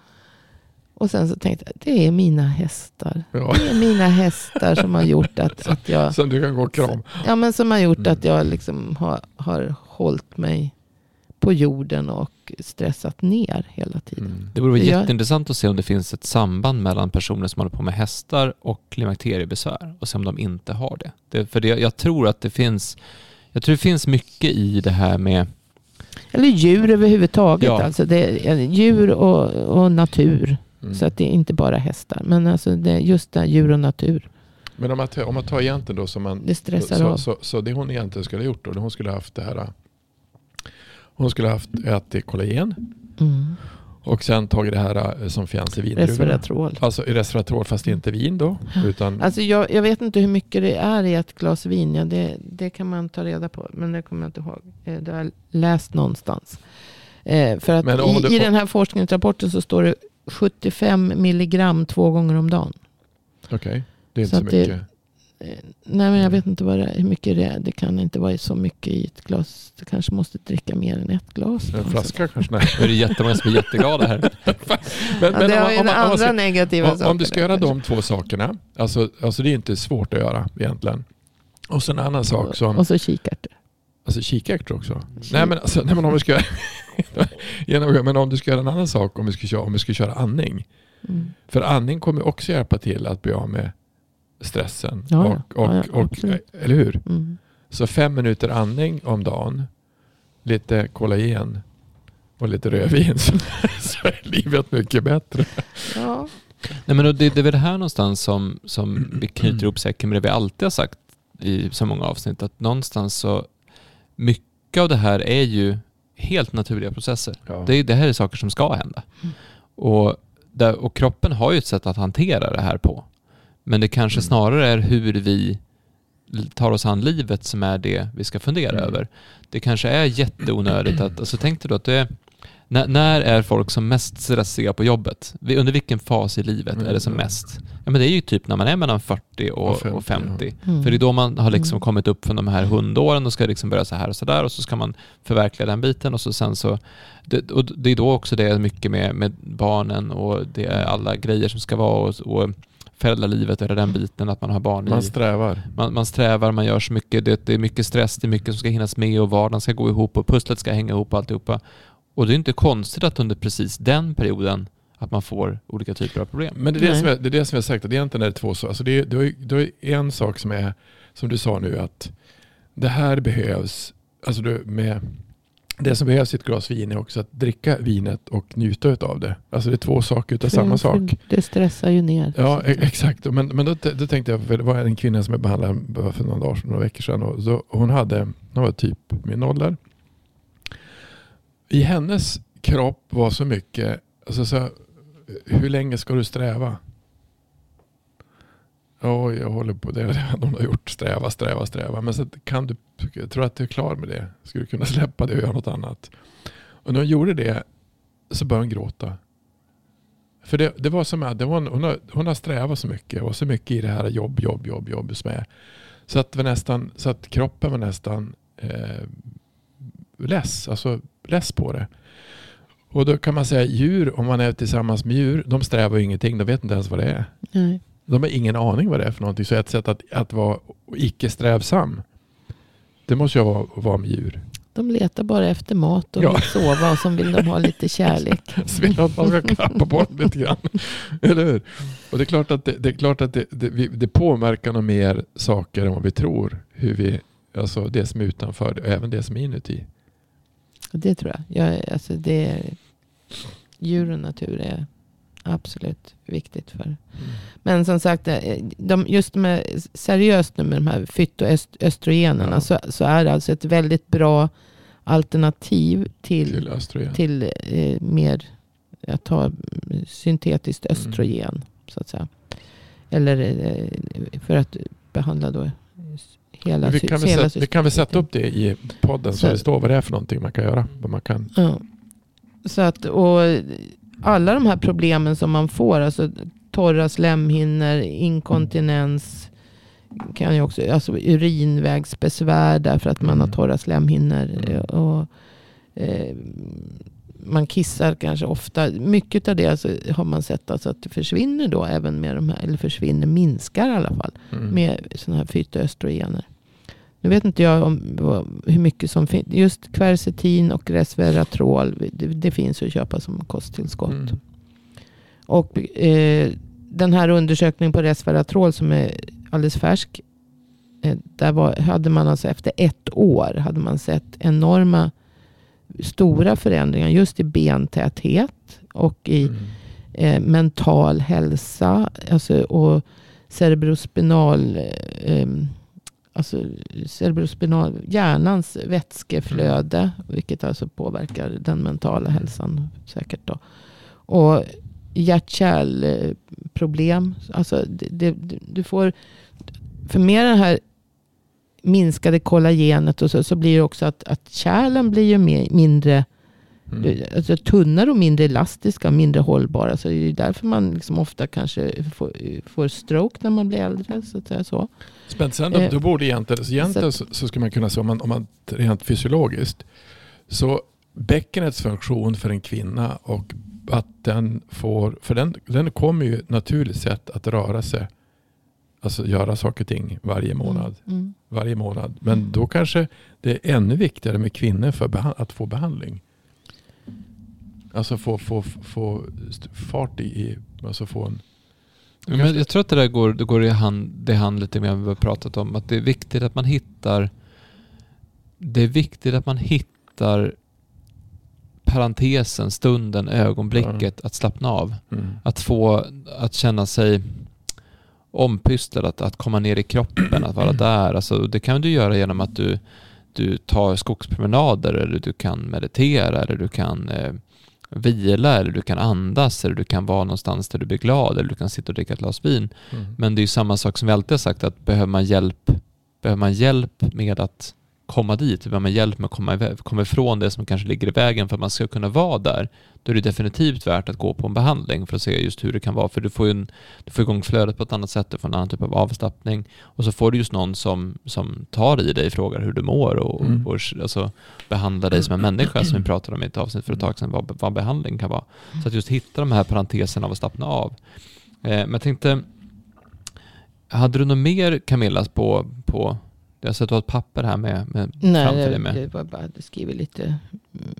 Och sen så tänkte jag, det är mina hästar. Ja. Det är mina hästar som har gjort att, att jag, Som du kan gå och kram. ja, men som har gjort Mm. att jag liksom har, har hållit mig på jorden och stressat ner hela tiden. Mm. Det vore Det jätteintressant att se om det finns ett samband mellan personer som håller på med hästar och klimakteriebesvär och se om de inte har det. det för det, jag tror att det finns jag tror det finns mycket i det här med Eller djur överhuvudtaget. Ja. Alltså det är djur och, och natur. Mm. Så att det är inte bara hästar. Men alltså det just det djur och natur. Men om man, om man tar egentligen då som man Det stressar så, av. så, så det hon egentligen skulle ha gjort då, hon skulle ha haft det här. Hon skulle ha haft ätit kollagen Mm. och sen tagit det här eh, som finns i vindruvorna. Resveratrol. Alltså i resveratrol fast inte vin då. Utan, Alltså jag, jag vet inte hur mycket det är i ett glas vin. Ja, det, det kan man ta reda på. Men det kommer jag inte ihåg. Eh, Det har jag läst någonstans. Eh, för att i, du i den här forskningsrapporten så står det 75 milligram två gånger om dagen. Okej, det är Så inte så det- mycket. Eh, Nej men jag vet inte vad det är, hur mycket det är. Det kan inte vara så mycket i ett glas. Du kanske måste dricka mer än ett glas. En flaska kanske? Nej. Nu är det jättemånga som är jätteglada här. Men, Ja, det har ju om- om- om andra ska- negativa om, saker. om du ska göra de två sakerna, alltså, alltså det är inte svårt att göra egentligen. Och så en annan sak som, Och så kikärtor. Alltså kikärtor också. Nej men, alltså, nej, men om vi ska men om du ska göra en annan sak om vi ska köra, om vi ska köra andning. Mm. För andning kommer också hjälpa till att bli av med stressen. Ja, och, och, Ja, ja, och, eller hur? Mm. Så fem minuter andning om dagen, lite kollagen och lite rödvin så, så är livet mycket bättre. Ja. Nej, men det, det är väl det här någonstans som, som vi knyter ihop säcken med det vi alltid har sagt i så många avsnitt. Att någonstans så, mycket av det här är ju helt naturliga processer. Ja. Det, är- det här är saker som ska hända. Mm. Och, där, och kroppen har ju ett sätt att hantera det här på. Men det kanske Mm. snarare är hur vi tar oss an livet som är det vi ska fundera Mm. över. Det kanske är jätteonödigt att, alltså tänk dig då att det är, när, när är folk som mest stressiga på jobbet? Vi- Under vilken fas i livet är det som Mm. mest? Ja men det är ju typ när man är mellan 40 och, Och 50, och 50. Mm. För det är då man har liksom Mm. kommit upp från de här hundåren och ska liksom börja så här och så där och så ska man förverkliga den biten och så sen så det, och det är då också det är mycket med, med barnen och det är alla grejer som ska vara och, och föräldralivet eller den biten att man har barn Man i. strävar. Man, man strävar, man gör så mycket, det, det är mycket stress, det är mycket som ska hinnas med och vardagen ska gå ihop och pusslet ska hänga ihop och alltihopa. Och det är inte konstigt att under precis den perioden att man får olika typer av problem. Men det är det, Nej. som jag, det är det som jag har sagt, att egentligen är det två saker. Alltså det, är- det, är- det är en sak som är, som du sa nu, att det här behövs, alltså du, med, det som behövs i ett glas vin är också att dricka vinet och njuta av det. Alltså det är två saker utav samma För- sak. Det stressar ju ner. Ja, e- exakt. Men, men då, då tänkte jag, för det var en kvinna som jag behandlade för några dagar sedan, några veckor sedan. Och så, hon hade, hon var typ min ålder i hennes kropp var så mycket, alltså så, hur länge ska du sträva? Ja, jag håller på det. hon har gjort sträva, sträva, sträva. Men så kan du, jag tror att du är klar med det. Skulle du kunna släppa det och göra något annat? Och när hon gjorde det så började hon gråta. För det, det var som att det var, hon, har, hon har strävat så mycket och så mycket i det här jobb, jobb, jobb, jobb som är. Så att, var nästan, så att kroppen var nästan eh, less, alltså less på det. Och då kan man säga djur, om man är tillsammans med djur, de strävar ju ingenting, de vet inte ens vad det är. Nej. De har ingen aning vad det är för någonting. Så ett sätt att, att vara icke strävsam, det måste ju vara att vara med djur. De letar bara efter mat och Ja. vill sova och så vill de ha lite kärlek. Så vill jag att man ska klappa på dem lite grann. Eller hur? Och det är klart att det, det, är klart att det, det, det påverkar nog mer saker än vad vi tror. Hur vi, alltså det som är utanför och även det som är inuti. Det tror jag. jag alltså det är, djur och natur är absolut viktigt för. Men som sagt, eh, de, just med, seriöst nu med de här fytoöstrogenerna Ja. så, så är det alltså ett väldigt bra alternativ till, Till östrogen. till eh, mer att ta syntetiskt Mm. östrogen. Så att säga. Eller eh, för att behandla då hela, vi, kan hela sätta, vi kan väl sätta upp det i podden så, Så- det står vad det är för någonting man kan göra. Vad man kan. Ja. Så att, och alla de här problemen som man får, alltså torra slemhinnor, inkontinens, kan ju också, alltså urinvägsbesvär därför att man har Mm. torra slemhinnor. Mm. Och, eh, man kissar kanske ofta. Mycket av det alltså, har man sett alltså att det försvinner då även med de här, eller försvinner, minskar i alla fall Mm. med sådana här fytoöstrogener. Nu vet inte jag om, hur mycket som finns. Just kvercetin och resveratrol. Det, det finns att köpa som kosttillskott. Mm. Och eh, den här undersökningen på resveratrol som är alldeles färsk. Eh, där var, hade man alltså efter ett år hade man sett enorma stora förändringar just i bentäthet och i Mm. eh, mental hälsa alltså, och cerebrospinal, eh, alltså cerebrospinal, hjärnans vätskeflöde, vilket alltså påverkar den mentala hälsan säkert då. Och hjärt-kärlproblem. Alltså det, det, du får, för med det här minskade kollagenet och så, så blir det också att, att kärlen blir ju mer, mindre Mm. alltså, tunnare och mindre elastiska och mindre hållbara. Så det är därför man liksom ofta kanske får, får stroke när man blir äldre. Så att säga så. Då, Eh, då borde egentligen, så egentligen så, så skulle man kunna säga om man, om man rent fysiologiskt. Så bäckenets funktion för en kvinna och att den får, för den, den kommer ju naturligt sett att röra sig. Alltså göra saker och ting varje månad. Mm. Varje månad. Men då kanske det är ännu viktigare med kvinnor för att få behandling. Alltså få, få, få fart i, i alltså få en... Men jag tror att det där går, det går i hand, det hand lite med vad vi har pratat om. Att det är viktigt att man hittar det är viktigt att man hittar parentesen, stunden, ögonblicket att slappna av. Mm. Att få, att känna sig ompysslad, att, att komma ner i kroppen, att vara där. Alltså, det kan du göra genom att du, du tar skogspromenader eller du kan meditera eller du kan eh, vila eller du kan andas eller du kan vara någonstans där du blir glad eller du kan sitta och dricka ett glas vin. Mm. Men det är ju samma sak som vi alltid har sagt att behöver man hjälp, behöver man hjälp med att komma dit, behöver man hjälp med att komma, komma ifrån det som kanske ligger i vägen för att man ska kunna vara där, då är det definitivt värt att gå på en behandling för att se just hur det kan vara. För du får ju en, du får igång flödet på ett annat sätt, du får en annan typ av avslappning och så får du just någon som, som tar i dig, frågar hur du mår och, Mm. och alltså, behandlar dig som en människa som vi pratade om i ett avsnitt för ett tag sedan, vad, vad behandling kan vara. Så att just hitta de här parenteserna av att slappna av. Eh, men jag tänkte, hade du något mer Camilla på, på jag sett att du har ett papper här med, med Nej, framför dig med. det var bara att skriva lite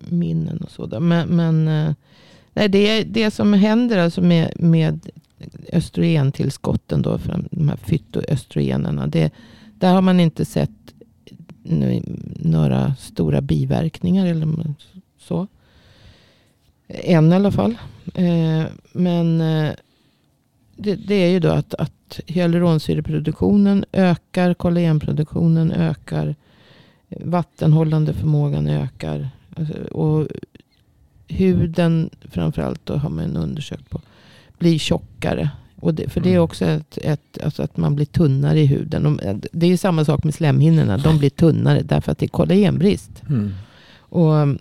minnen och sådär. Men, men eh, nej, det, det som händer alltså med, med östrogentillskotten då, för de här fytoöstrogenerna. Det, där har man inte sett några stora biverkningar eller så. Än i alla fall. Eh, men eh, det, det är ju då att, att hyaluronsyreproduktionen ökar, kollagenproduktionen ökar, vattenhållande förmågan ökar. Alltså, och huden framförallt då har man undersökt på. Blir tjockare. Och det, för det är Mm. också ett, ett, alltså att man blir tunnare i huden. Och det är samma sak med slemhinnorna. De blir tunnare därför att det är kollagenbrist. Mm. Och,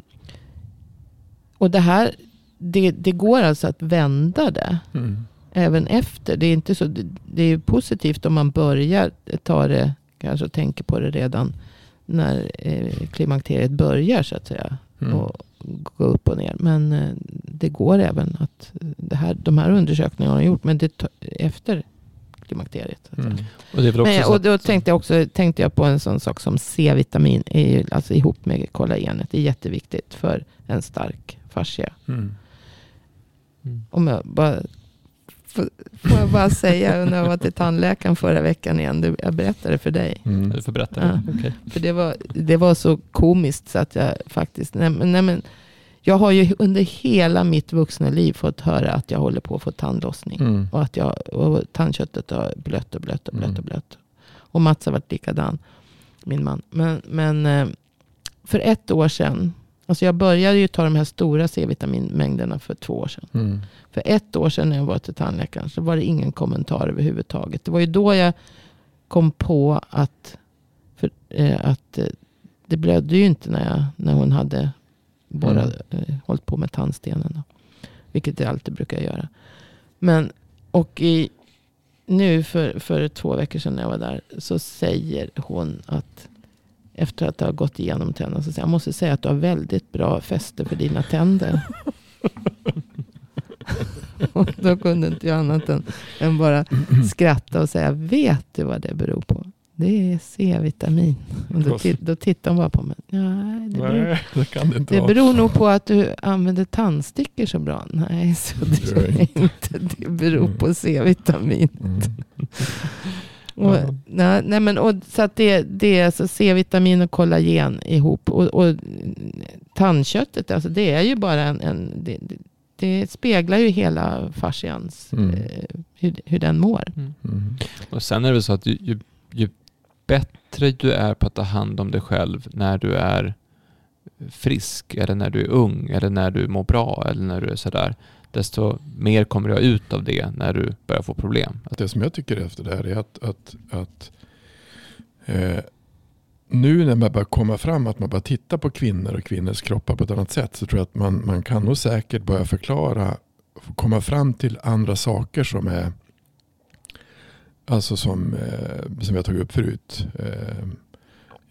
och det här, det, det går alltså att vända det. Mm. Även efter. Det är, inte så, det, är positivt om man börjar ta det, kanske tänker på det redan när eh, klimakteriet börjar så att säga. Mm. Och gå upp och ner. Men eh, det går även att det här, de här undersökningarna har gjort. Men det efter klimakteriet. Mm. Och det Men, och då tänkte jag också tänkte jag på en sån sak som C-vitamin. Är alltså ihop med kollagenet. Det är jätteviktigt för en stark fascia. Mm. Om jag bara, får, får jag bara säga när jag var till tandläkaren förra veckan igen. Jag berättade för dig. Mm. Du får berätta. Ja. Okej. För det var, det var så komiskt så att jag faktiskt... Nej, men- nej, men, jag har ju under hela mitt vuxna liv fått höra att jag håller på att få tandlossning. Mm. Och att jag, och tandköttet har blött och blött och blött Mm. och blött. Och Mats har varit likadan. Min man. Men, men eh, för ett år sedan. Alltså jag började ju ta de här stora C-vitaminmängderna för två år sedan. Mm. För ett år sedan när jag var till tandläkaren så var det ingen kommentar överhuvudtaget. Det var ju då jag kom på att, för, eh, att eh, det blödde ju inte när, jag, när hon hade borrat, eh, hållit på med tandstenen. Då. Vilket det alltid brukar göra. Men, och i, nu för, för två veckor sedan när jag var där så säger hon att efter att ha gått igenom tänderna så jag, måste säga att du har väldigt bra fäste för dina tänder. och då kunde inte jag annat än, än bara skratta och säga, vet du vad det beror på? Det är C-vitamin. Och då, då tittar hon bara på mig. Nej, det beror, Nej, det kan det inte det vara. beror nog på att du använder tandstyckor så bra. Nej, så det är inte. Det beror på C-vitamin. Mm. Och, Ja. nej, nej, men, och, så att det, det är alltså C-vitamin och kollagen ihop. Och, och tandköttet, alltså det är ju bara en... en det, det, det speglar ju hela fascians, Mm. eh, hur, hur den mår. Mm. Mm. Och sen är det väl så att ju, ju, ju bättre du är på att ta hand om dig själv när du är frisk eller när du är ung eller när du mår bra eller när du är sådär desto mer kommer du ha ut av det när du börjar få problem. Det som jag tycker efter det här är att, att, att eh, nu när man börjar komma fram, att man börjar titta på kvinnor och kvinnors kroppar på ett annat sätt så tror jag att man, man kan nog säkert börja förklara, komma fram till andra saker som är Alltså som, eh, som jag tagit upp förut. Eh,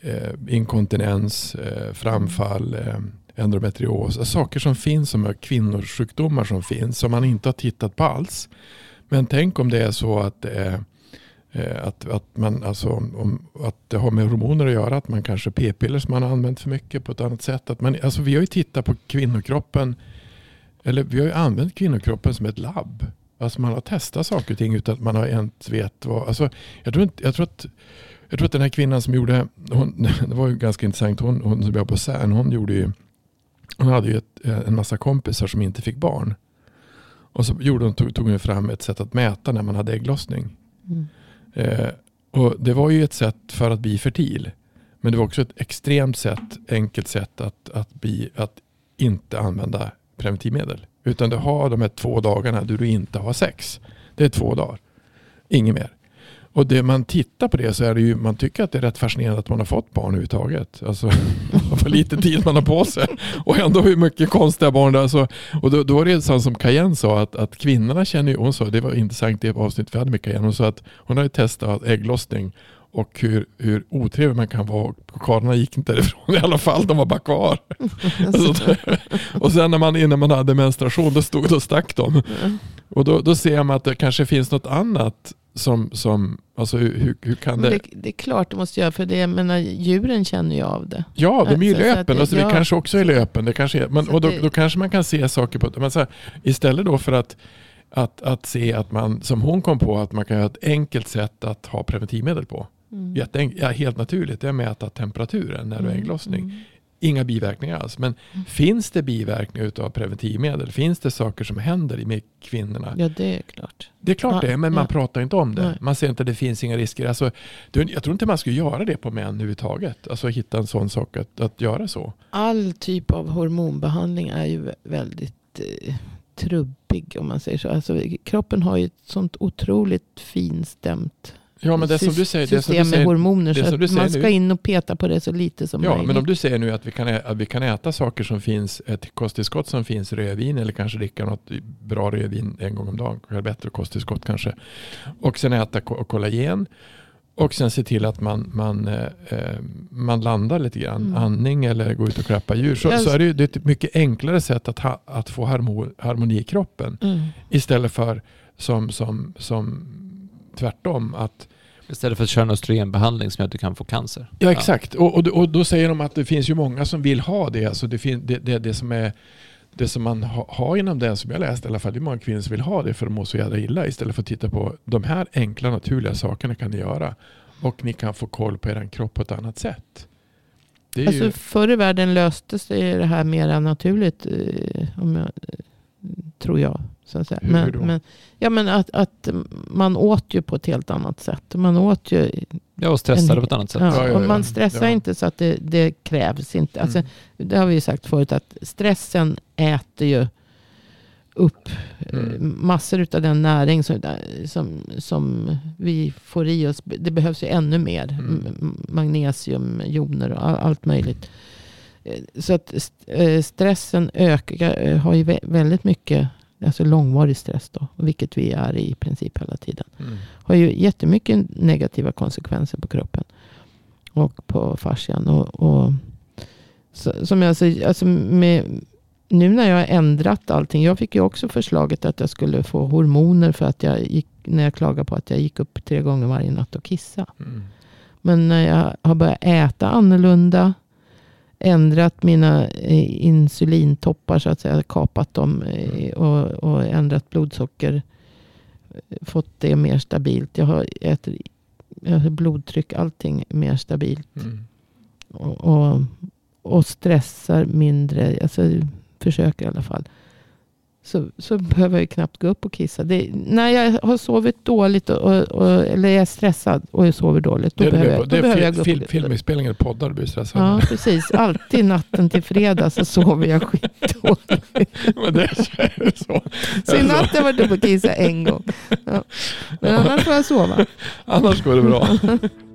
eh, inkontinens, eh, framfall, eh, endometrios. Saker som finns som är kvinnosjukdomar som finns som man inte har tittat på alls. Men tänk om det är så att det eh, att, att, man, alltså, om, att det har med hormoner att göra. Att man kanske p-piller som man har använt för mycket på ett annat sätt. Att man, alltså, vi har ju tittat på kvinnokroppen. Eller vi har ju använt kvinnokroppen som ett labb. Alltså man har testat saker och ting utan att man har ens vet vad. Alltså, jag, tror inte, jag, tror att, jag tror att den här kvinnan som gjorde, hon, det var ju ganska intressant, hon, hon som jobbade på CERN, hon gjorde ju, hon hade ju ett, en massa kompisar som inte fick barn. Och så gjorde hon, tog, tog hon fram ett sätt att mäta när man hade ägglossning. Mm. Eh, och det var ju ett sätt för att bli fertil. Men det var också ett extremt sätt, enkelt sätt att, att, bli, att inte använda preventivmedel. Utan du har de här två dagarna då du inte har sex. Det är två dagar. Inget mer. Och det man tittar på det så är det ju, man tycker att det är rätt fascinerande att man har fått barn överhuvudtaget. Alltså vad lite tid man har på sig. Och ändå hur mycket konstiga barn det. Alltså, och då, då var det sånt som Cayenne sa att, att kvinnorna känner ju, hon sa, det var intressant det avsnitt vi hade med Cayenne. Hon sa att hon hade testat ägglossning och hur, hur otrevlig man kan vara. Och karlarna gick inte därifrån i alla fall, de var bara kvar. Alltså, och sen när man, innan man hade menstruation, då, stod, då stack de. Och då, då ser man att det kanske finns något annat som, som alltså hur, hur, kan det... det, det är klart det måste göra. För det, jag menar, djuren känner ju av det. Ja, de är ju Så- så att löpen. det- Alltså, ja. Det kanske också är löpen. Det kanske är, men, och då, att då kanske man kan se saker på... Men så här, istället då för att, att, att se att man, som hon kom på, att man kan ha ett enkelt sätt att ha preventivmedel på. Mm. Jätteenk, ja, helt naturligt, det är att mäta temperaturen när du har Mm, ägglossning. mm. Inga biverkningar alls. Men Mm. finns det biverkningar av preventivmedel? Finns det saker som händer med kvinnorna? Ja, det är klart. Det är klart Ja, det är, men man ja. pratar inte om det. Nej. Man ser inte att det finns inga risker. Alltså, jag tror inte man skulle göra det på män överhuvudtaget. Alltså hitta en sån sak att, att göra så. All typ av hormonbehandling är ju vä- väldigt eh, trubbig om man säger så. Alltså, kroppen har ju ett sånt otroligt finstämt Ja, men det som du säger, det som system du med säger hormoner. det Så att man ska nu- in och peta på det så lite som Ja, möjligt. men om du säger nu att vi kan, att vi kan äta saker som finns, ett kosttillskott som finns rödvin eller kanske dricka något bra rödvin en gång om dagen, kanske bättre kosttillskott kanske. Och sen äta ko- kollagen. Och sen se till att man, man, eh, eh, man landar lite grann, Mm. andning eller gå ut och klappa djur. Så, så är det det är ett mycket enklare sätt att, ha, att få harmo, harmoni i kroppen. Mm. Istället för som, som, som tvärtom. att Istället för att köra en östrogenbehandling som gör att du kan få cancer. Ja exakt. Och, och, och då säger de att det finns ju många som vill ha det. Alltså det, fin, det, det, det som är det som man ha, har inom den som jag läst i alla fall. Det är många kvinnor som vill ha det för att må så jävla illa. Istället för att titta på de här enkla naturliga sakerna kan ni göra. Och ni kan få koll på er kropp på ett annat sätt. Det är Alltså, ju, förr i världen löste sig det här mer naturligt. Eh, om jag, tror jag. Så att säga. Hur- men, då? Men, ja, men att, att man åt ju på ett helt annat sätt. Man åt ju Ja, och stressade En- på ett annat sätt. Ja, Ja, ja, och man stressar Ja. inte så att det, det krävs inte. Alltså, Mm. Det har vi ju sagt förut att stressen äter ju upp eh, Mm. massor av den näring som, som, som vi får i oss. Det behövs ju ännu mer. Mm. Magnesium, joner och all, allt möjligt. Eh, Så att eh, stressen ökar, eh, har ju vä- väldigt mycket, alltså långvarig stress då, vilket vi är i princip hela tiden mm. har ju jättemycket negativa konsekvenser på kroppen. Och på fascian. Och, och, så, som jag säger, alltså med, nu när jag har ändrat allting. Jag fick ju också förslaget att jag skulle få hormoner för att jag gick, när jag klagade på att jag gick upp tre gånger varje natt och kissa. Mm. Men när jag har börjat äta annorlunda, ändrat mina eh, insulintoppar så att säga, kapat dem eh, och, och ändrat blodsocker, fått det mer stabilt. Jag har äter, har blodtryck, allting mer stabilt Mm. och, och, och stressar mindre. Alltså försöker i alla fall. Så, så behöver jag knappt gå upp och kissa. Det, när jag har sovit dåligt och, och, och, eller är stressad och jag sover dåligt. Då Det, behöver jag, då det är behöver jag gå fil, upp och filminspelning eller poddar du blir stressad. Ja, precis. Alltid natten till fredag så sover jag skitdåligt. Men det är det så. Så i natt har jag varit uppe och kissat en gång. Ja. Men annars får jag sova. Annars går det bra.